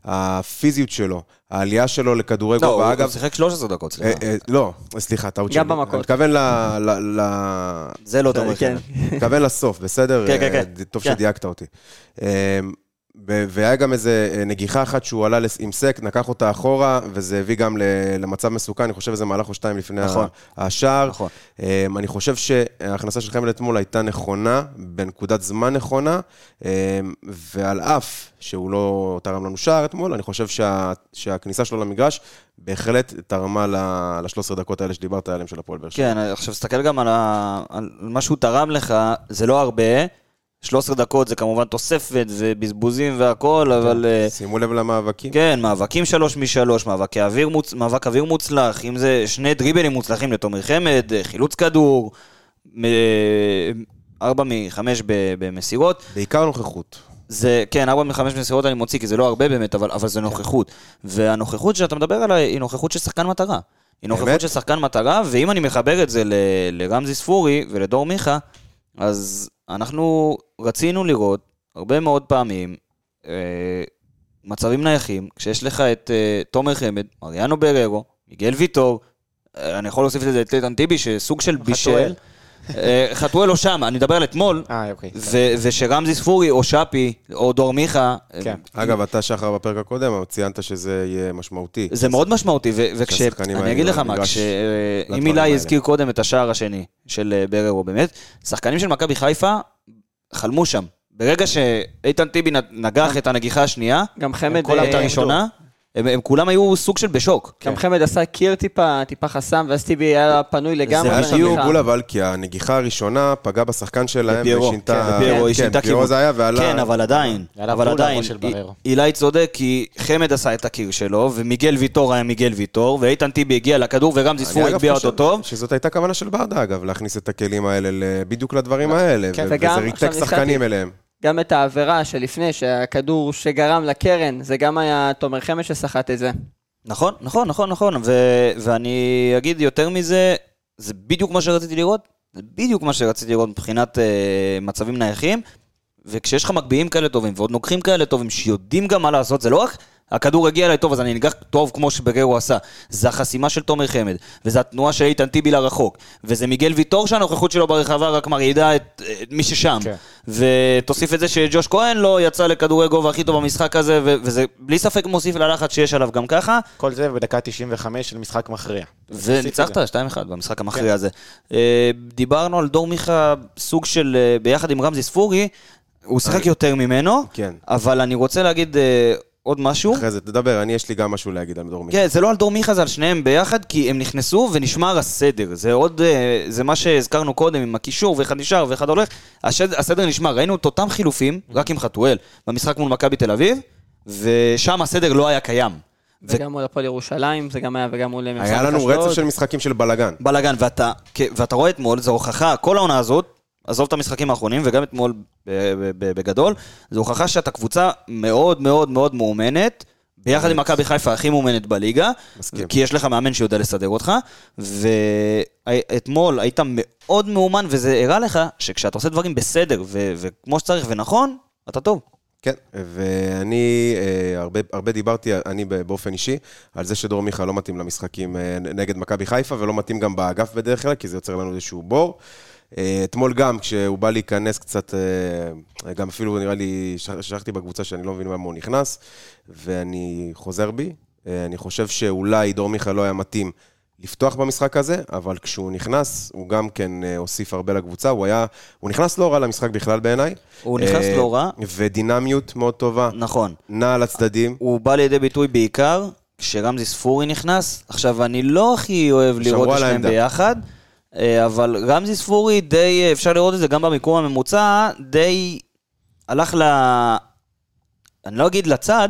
הפיזיות שלו, העלייה שלו לכדורי לא, גובה, אגב, הוא שיחק 13 דקות, אה, סליחה. אה, לא, סליחה, טעות שלי. גם במכות. אני מתכוון ל... ל- ל- זה לא תומר כן. חמד. מתכוון לסוף, בסדר? כן, כן, כן. אה, טוב כן. שדייקת אותי. והיה גם איזה אה, נגיחה אחת שהוא עלה עם סק, לקח אותה אחורה, וזה הביא גם למצב מסוכן, אני חושב איזה מהלך או שתיים לפני נכון. השער. נכון. אה, אני חושב שההכנסה של חמד אתמול הייתה נכונה, בנקודת זמן נכונה, אה, ועל אף שהוא לא תרם לנו שער אתמול, אני חושב שה- שהכניסה שלו למגרש בהחלט תרמה ל-13 דקות האלה שדיברת עליהם של הפועל באר שבע. כן, עכשיו תסתכל גם על, ה... על מה שהוא תרם לך, זה לא הרבה. 13 דקות זה כמובן תוספת ובזבוזים והכל, אבל... אה, שימו לב למאבקים. כן, מאבקים שלוש משלוש, מאבקי אוויר מוצ... מאבק אוויר מוצלח, אם זה שני דריבלים מוצלחים לתומר חמד, אה, חילוץ כדור, מ- ארבע מחמש במסירות. בעיקר נוכחות. זה, כן, ארבע מחמש מסירות אני מוציא, כי זה לא הרבה באמת, אבל, אבל זה נוכחות. והנוכחות שאתה מדבר עליה היא נוכחות של שחקן מטרה. היא נוכחות? של שחקן מטרה, ואם אני מחבר את זה ל- לרמזי ספורי ולדור מיכה, אז אנחנו רצינו לראות הרבה מאוד פעמים אה, מצבים נייחים, כשיש לך את אה, תומר חמד, אריאנו בררו, מיגל ויטור, אה, אני יכול להוסיף לזה את איתן טיבי, שסוג של בישל. אה, חתואל לא שם, אני מדבר על אתמול, אה, אוקיי. ו- ושרמזי ספורי, או שפי, או דור מיכה, כן. אגב, אתה, שחר, בפרק הקודם, ציינת שזה יהיה משמעותי. זה מאוד משמעותי, ו- שהשחקנים וכש... אני האלה אגיד לך מה, במגרש כש... אם האלה. הזכיר קודם את השער השני של אה, בררו, באמת, שחקנים של מכבי חיפה חלמו שם. ברגע שאיתן טיבי נ- נגח את הנגיחה השנייה, גם חמד... את אה, הראשונה, הם הם כולם היו סוג של בשוק. גם חמד עשה קיר טיפה, טיפה חסם, ואז טיבי היה פנוי לגמרי. היה זה שם בדיוק. בלבול אבל, כי הנגיחה הראשונה פגעה בשחקן שלהם, ושינתה... כן, בפיירו, היא כן, שינתה פיירו כיוון. זה היה, ועלה... כן, אבל עדיין, אבל בול עדיין, לראש של בררו. אילי צודק, כי חמד עשה את הקיר שלו, ומיגל ויטור היה מיגל ויטור, ואיתן טיבי הגיע לכדור, ורמזי ספורי אגב הגביה אותו טוב. שזאת הייתה כוונה של ברדה, אגב, להכניס את הכלים האלה בדיוק לדברים האלה, כן, ו- וגם, וזה ריתק שחקנים. אליהם. גם את העבירה שלפני, שהכדור שגרם לקרן, זה גם היה תומר חמד שסחט את זה. נכון, נכון, נכון, נכון, ו- ואני אגיד יותר מזה, זה בדיוק מה שרציתי לראות, זה בדיוק מה שרציתי לראות מבחינת אה, מצבים נייחים, וכשיש לך מגביהים כאלה טובים, ועוד נוגחים כאלה טובים, שיודעים גם מה לעשות, זה לא רק הכדור הגיע אליי טוב, אז אני אנגח טוב כמו שבררו עשה, זה החסימה של תומר חמד, וזה התנועה של איתן טיבי לרחוק, וזה מיגל ויטור שהנוכחות שלו ברחבה רק מרעידה את, את מי ששם, כן. ותוסיף את זה שג'וש כהן לא יצא לכדורי גובה הכי טוב במשחק הזה, ו- וזה בלי ספק מוסיף ללחץ שיש עליו גם ככה. כל זה בדקה 95 של משחק מכריע. וניצחת 2-1 במשחק המכריע הזה. אה, דיברנו על דור מיכה, סוג של, אה, ביחד עם רמזי ספורי, הוא שיחק יותר ממנו, כן. אבל אני רוצה להגיד אה, עוד משהו. אחרי זה תדבר, אני יש לי גם משהו להגיד על דור מיכה. כן, זה לא על דור מיכה, זה על שניהם ביחד, כי הם נכנסו ונשמר הסדר. זה עוד, אה, זה מה שהזכרנו קודם עם הקישור, ואחד נשאר ואחד הולך. השד, הסדר נשמר. ראינו את אותם חילופים, רק עם חתואל, במשחק מול מכבי תל אביב, ושם הסדר לא היה קיים. וגם מול הפועל ירושלים, זה גם היה וגם מול היה לנו. רצף של משחקים של בלאגן. בלאגן, ואתה רואה אתמול, זו הוכחה, כל העונה הזאת, עזוב את המשחקים האחרונים, וגם אתמול בגדול, זו הוכחה שאתה קבוצה מאוד מאוד מאוד מאומנת, ביחד עם מכבי חיפה הכי מאומנת בליגה, מסכים. כי יש לך מאמן שיודע לסדר אותך, ואתמול היית מאוד מאומן, וזה הראה לך שכשאתה עושה דברים בסדר, ו- וכמו שצריך ונכון, אתה טוב. כן, ואני אה, הרבה, הרבה דיברתי, אני באופן אישי, על זה שדור מיכה לא מתאים למשחקים אה, נגד מכבי חיפה, ולא מתאים גם באגף בדרך כלל, כי זה יוצר לנו איזשהו בור. אה, אתמול גם, כשהוא בא להיכנס קצת, אה, גם אפילו נראה לי, ש- שלחתי בקבוצה שאני לא מבין למה הוא נכנס, ואני חוזר בי. אה, אני חושב שאולי דור מיכה לא היה מתאים לפתוח במשחק הזה, אבל כשהוא נכנס, הוא גם כן הוסיף הרבה לקבוצה. הוא היה, הוא נכנס לא רע למשחק בכלל בעיניי. הוא נכנס אה, לא רע. ודינמיות מאוד טובה. נכון. נע על הצדדים. הוא בא לידי ביטוי בעיקר כשרמזי ספורי נכנס. עכשיו, אני לא הכי אוהב לראות את שניהם. ביחד, אבל רמזי ספורי די, אה, אפשר לראות את זה גם במיקום הממוצע, די הלך ל... אני לא אגיד לצד,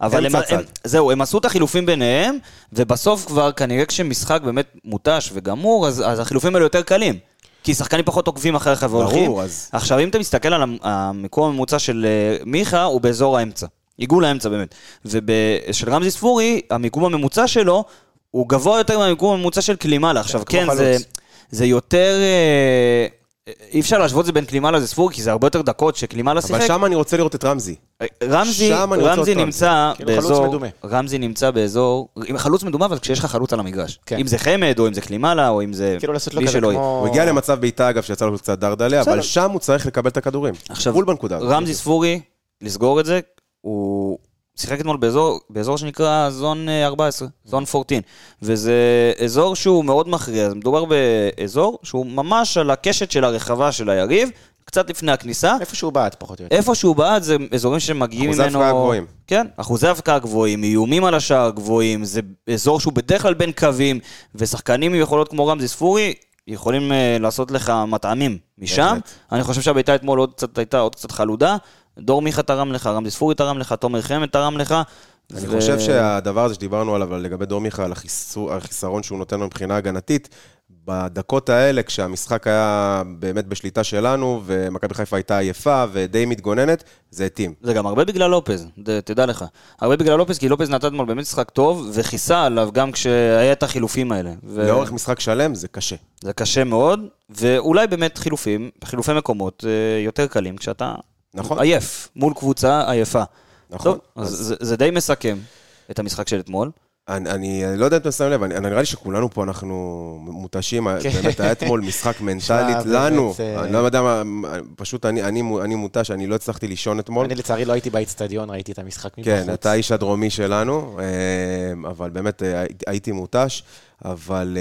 אבל הם, הם. זהו, הם עשו את החילופים ביניהם, ובסוף כבר כנראה כשמשחק באמת מותש וגמור, אז, אז החילופים האלו יותר קלים. כי שחקנים פחות עוקבים אחריך והולכים. ברור, אז... עכשיו, אם אתה מסתכל על המ- המיקום הממוצע של אה, מיכה, הוא באזור האמצע. עיגול האמצע באמת. ושל רמזי ספורי, המיקום הממוצע שלו, הוא גבוה יותר מהמיקום הממוצע של קלימאלה. עכשיו, כמו כן, חלוץ. זה, יותר... אה, אי אפשר להשוות את זה בין קלימאלה לספורי, כי זה הרבה יותר דקות שקלימאלה אבל שיחק. שם אני רוצה לראות את רמזי. רמזי, רמזי. נמצא כאילו חלוץ באזור, מדומה. רמזי נמצא באזור, עם חלוץ מדומה, אבל כשיש לך חלוץ על המגרש. כן. אם זה חמד, או אם זה קלימאלה, או אם זה כאילו לעשות לו מי כזה שלא יהיה. כמו... הוא הגיע למצב בעיטה, אגב, שיצא לו קצת דרדלה, אבל. שם הוא צריך לקבל את הכדורים. עכשיו. רמזי ספורי, לסגור את זה, הוא שיחק אתמול באזור, באזור שנקרא זון אה, 14, זון 14, וזה אזור שהוא מאוד מכריע, מדובר באזור שהוא ממש על הקשת של הרחבה של היריב, קצת לפני הכניסה. איפה שהוא בעט, פחות או יותר. איפה שהוא בעט זה אזורים שמגיעים אחוזי ממנו... הבקעה גבוהים. כן, אחוזי הבקעה גבוהים, איומים על השער גבוהים, זה אזור שהוא בדרך כלל בין קווים, ושחקנים עם יכולות כמו רמזי ספורי יכולים uh, לעשות לך מטעמים משם. בהחלט. אני חושב שהביתה אתמול עוד קצת הייתה עוד קצת חלודה. דור מיכה תרם לך, רמזי ספורי תרם לך, תומר חמד תרם לך. אני ו- חושב שהדבר הזה שדיברנו עליו, על לגבי דור מיכה, על החיסור- החיסרון שהוא נותן לו מבחינה הגנתית, בדקות האלה, כשהמשחק היה באמת בשליטה שלנו, ומכבי חיפה הייתה עייפה ודי מתגוננת, זה התאים. זה גם הרבה בגלל לופז, ד- תדע לך. הרבה בגלל לופז, כי לופז נתן אתמול באמת משחק טוב, וכיסה עליו גם כשהיה את החילופים האלה. ו- לאורך משחק שלם זה קשה. זה קשה מאוד, ואולי באמת חילופים, חילופי מקומות אה, יותר קלים כשאתה נכון. עייף, מול קבוצה עייפה. נכון. טוב, אז זה, זה די מסכם את המשחק של אתמול. אני, אני לא יודע אם אתם שמים לב, אני, אני נראה לי שכולנו פה אנחנו מותשים, כן. באמת היה אתמול משחק <laughs> מנטלית לנו, אה, אני לא יודע מה, פשוט אני, אני, אני מותש, אני לא הצלחתי לישון אתמול. אני לצערי לא הייתי באיצטדיון, ראיתי את המשחק מבחוץ. כן, אתה האיש הדרומי שלנו, אה, אבל באמת אה, הייתי מותש, אבל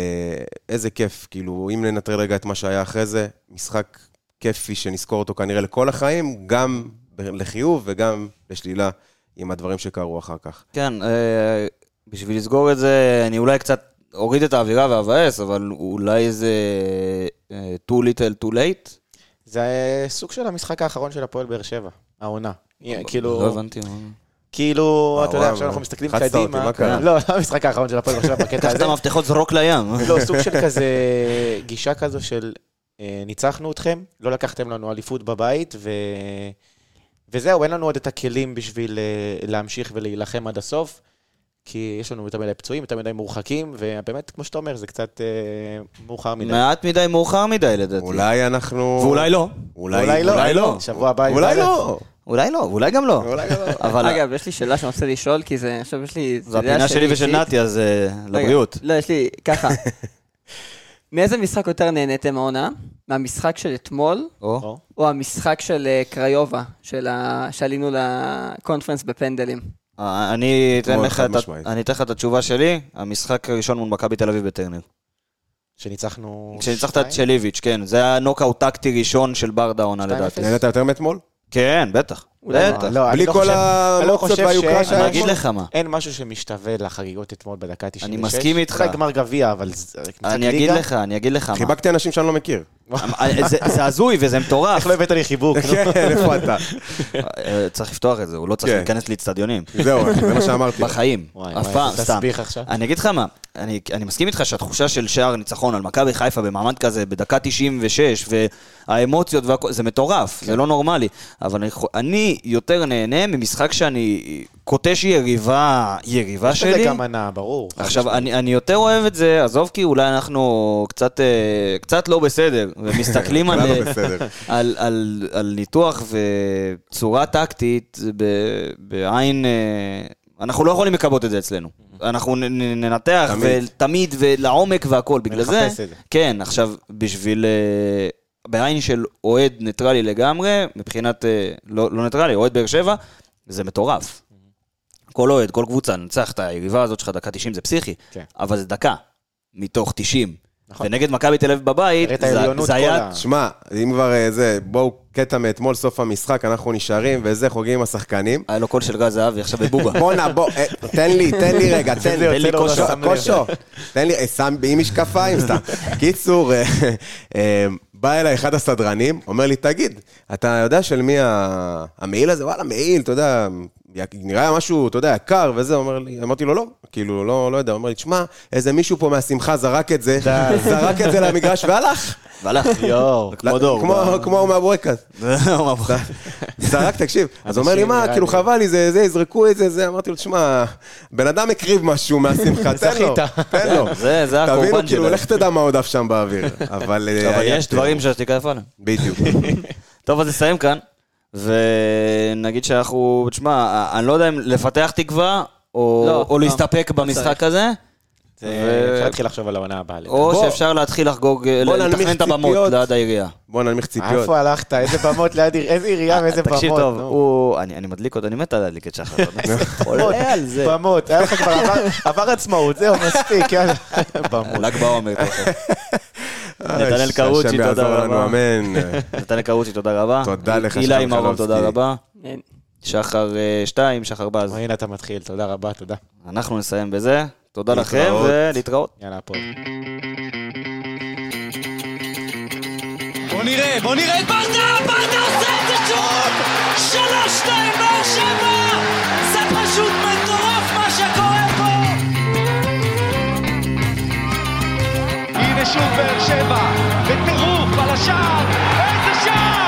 איזה כיף, כאילו, אם ננטרל רגע את מה שהיה אחרי זה, משחק כיפי שנזכור אותו כנראה לכל החיים, גם לחיוב וגם לשלילה, עם הדברים שקרו אחר כך. כן, אה, בשביל לסגור את זה, אני אולי קצת אוריד את האווירה ואבאס, אבל אולי זה אה, too little too late? זה אה, סוג של המשחק האחרון של הפועל באר שבע, העונה. כאילו, לא הבנתי. כאילו, אתה יודע, עכשיו אנחנו מסתכלים קדימה. לא, לא המשחק האחרון של הפועל באר שבע בקטע קח את הזה. המפתחות, זרוק לים. לא, סוג של כזה, גישה כזו של ניצחנו אתכם, לא לקחתם לנו אליפות בבית, ו... וזהו, אין לנו עוד את הכלים בשביל אה, להמשיך ולהילחם עד הסוף, כי יש לנו יותר מדי פצועים, יותר מדי מורחקים, ובאמת, כמו שאתה אומר, זה קצת אה, מאוחר מדי. מעט מדי, מאוחר מדי לדעתי. אולי אנחנו... ואולי לא. אולי, אולי לא. אולי לא. שבוע הבא... אולי לא. אולי לא, ואולי גם לא. אולי לא. אבל אגב, יש לי שאלה שאני רוצה לשאול, כי זה, עכשיו יש לי... זו הפינה שלי ושל נתי, אז אה, לבריאות. לא, יש לי, ככה. <laughs> מאיזה משחק יותר נהניתם העונה? מהמשחק של אתמול, או. או. המשחק של אה, קריובה, של ה... שעלינו לקונפרנס בפנדלים? אה, אני אתן לך את. אני אתן לך את התשובה שלי, המשחק הראשון מול מכבי תל אביב בטרנר. שניצחנו... כשניצחת את? שליביץ', כן, זה היה נוקאוט טקטי ראשון של ברדה שתיים לדעתי. נהנית יותר מאתמול? כן, בטח. בטח. לא, אני בלי לא כל אני לא והיוקרה שהיה אני אגיד? לך מה. אין משהו שמשתווה לחגיגות אתמול בדקה 96. אני מסכים איתך. אולי גמר גביע, אבל... זה- אני אגיד? לך, אני אגיד לך מה. חיבקתי אנשים שאני לא מכיר. אה, זה- זה הזוי וזה מטורף. איך לא הבאת לי חיבוק? כן, איפה אתה? אה, צריך לפתוח את זה, הוא לא צריך כן. להיכנס לאצטדיונים. זהו, זה מה שאמרתי. בחיים. אף פעם, סתם. תסביך עכשיו. אני אגיד לך מה, אני, מסכים איתך שהתחושה של שער ניצחון על מכבי חיפה במעמד כזה בדקה 96 והאמוציות והכל, זה מטורף, זה לא נורמלי. אבל אני, אני יותר נהנה ממשחק שאני קוטש יריבה, יריבה יש לזה שלי. גם מנה, ברור. עכשיו, אני, אני יותר אוהב את זה, עזוב כי אולי אנחנו קצת, אה, קצת לא בסדר, ומסתכלים <laughs> על, לא בסדר. <laughs> על, על, על ניתוח וצורה טקטית ב- בעין... אה, אנחנו לא יכולים לכבות את זה אצלנו. אנחנו ננתח תמיד. ותמיד ולעומק והכל. בגלל זה, ונחפש את זה. כן, עכשיו, בשביל... בעין של אוהד ניטרלי לגמרי, מבחינת... אה, לא, לא ניטרלי, אוהד באר שבע, זה מטורף. כל אוהד, כל קבוצה, ננצח את היריבה הזאת שלך דקה 90 זה פסיכי, כן. אבל זה דקה מתוך 90. נכון. ונגד מכבי תל אביב בבית, זה, זה היה... שמע, אם כבר אה, זה, בואו, קטע מאתמול, סוף המשחק, אנחנו נשארים וזה, חוגגים עם השחקנים. היה לו קול של גל זהבי עכשיו בבובה. <laughs> בואנה, בוא, אה, תן לי, תן לי רגע, <laughs> תן לי, לי לב. כושו, תן לי, שם עם משקפיים סתם. <laughs> קיצור, בא אליי אחד הסדרנים, אומר לי, תגיד, אתה יודע של מי המעיל הזה? וואלה, מעיל, אתה יודע, נראה משהו, אתה יודע, יקר וזה, אומר לי, אמרתי לו, לא, כאילו, לא, לא יודע, הוא אומר לי, תשמע, איזה מישהו פה מהשמחה זרק את זה, זרק את זה למגרש והלך. והלך. יואו. כמו דור. כמו- הוא מהבורקס. <laughs> זרק, תקשיב. אז הוא אומר לי, מה, כאילו חבל לי, זה, זה, יזרקו את זה, זה. אמרתי לו, תשמע, בן אדם הקריב משהו מהשמחה, <laughs> תן לו. תן לו. זה- זה תבינו, הקורבן כאילו, שלו. לך תדע מה עוד עף שם באוויר. אבל... אה, אבל היה- יש דברים שהשתיקה יפה. בדיוק. <laughs> טוב, אז נסיים כאן, ונגיד שאנחנו, תשמע, אני לא יודע אם לפתח תקווה, או לא, או לא, להסתפק לא במשחק צריך. הזה. אפשר להתחיל לחשוב על העונה הבאה. או בוא. שאפשר להתחיל לחגוג, לתכנן את הבמות. ליד העירייה. בוא ננמיך ציפיות. איפה הלכת? איזה במות ליד עיר- איזה עירייה ואיזה במות. תקשיב טוב. אני אני מדליק אותו, אני מת על להדליק את שחר. <laughs> עולה על זה. במות, היה לך כבר עבר- עבר עצמאות, זהו, מספיק, יאללה. במות. <laughs> ל"ג בעומר. תכף. נתנאל קרוצ'י, תודה רבה. נתנאל קרוצ'י, תודה רבה. תודה לך, הילה עם הרוב, תודה. רבה. אין. שחר אה, שתיים, שחר בז. הנה אתה מתחיל, תודה רבה, תודה. אנחנו נסיים בזה. תודה לכם להתראות. ולהתראות. יאללה, הפועל. בוא נראה, בוא נראה את ברדה, ברדה עושה את זה שוב! שלוש, שתיים, באר שבע! ושוב באר שבע, בטירוף על השער, איזה שער!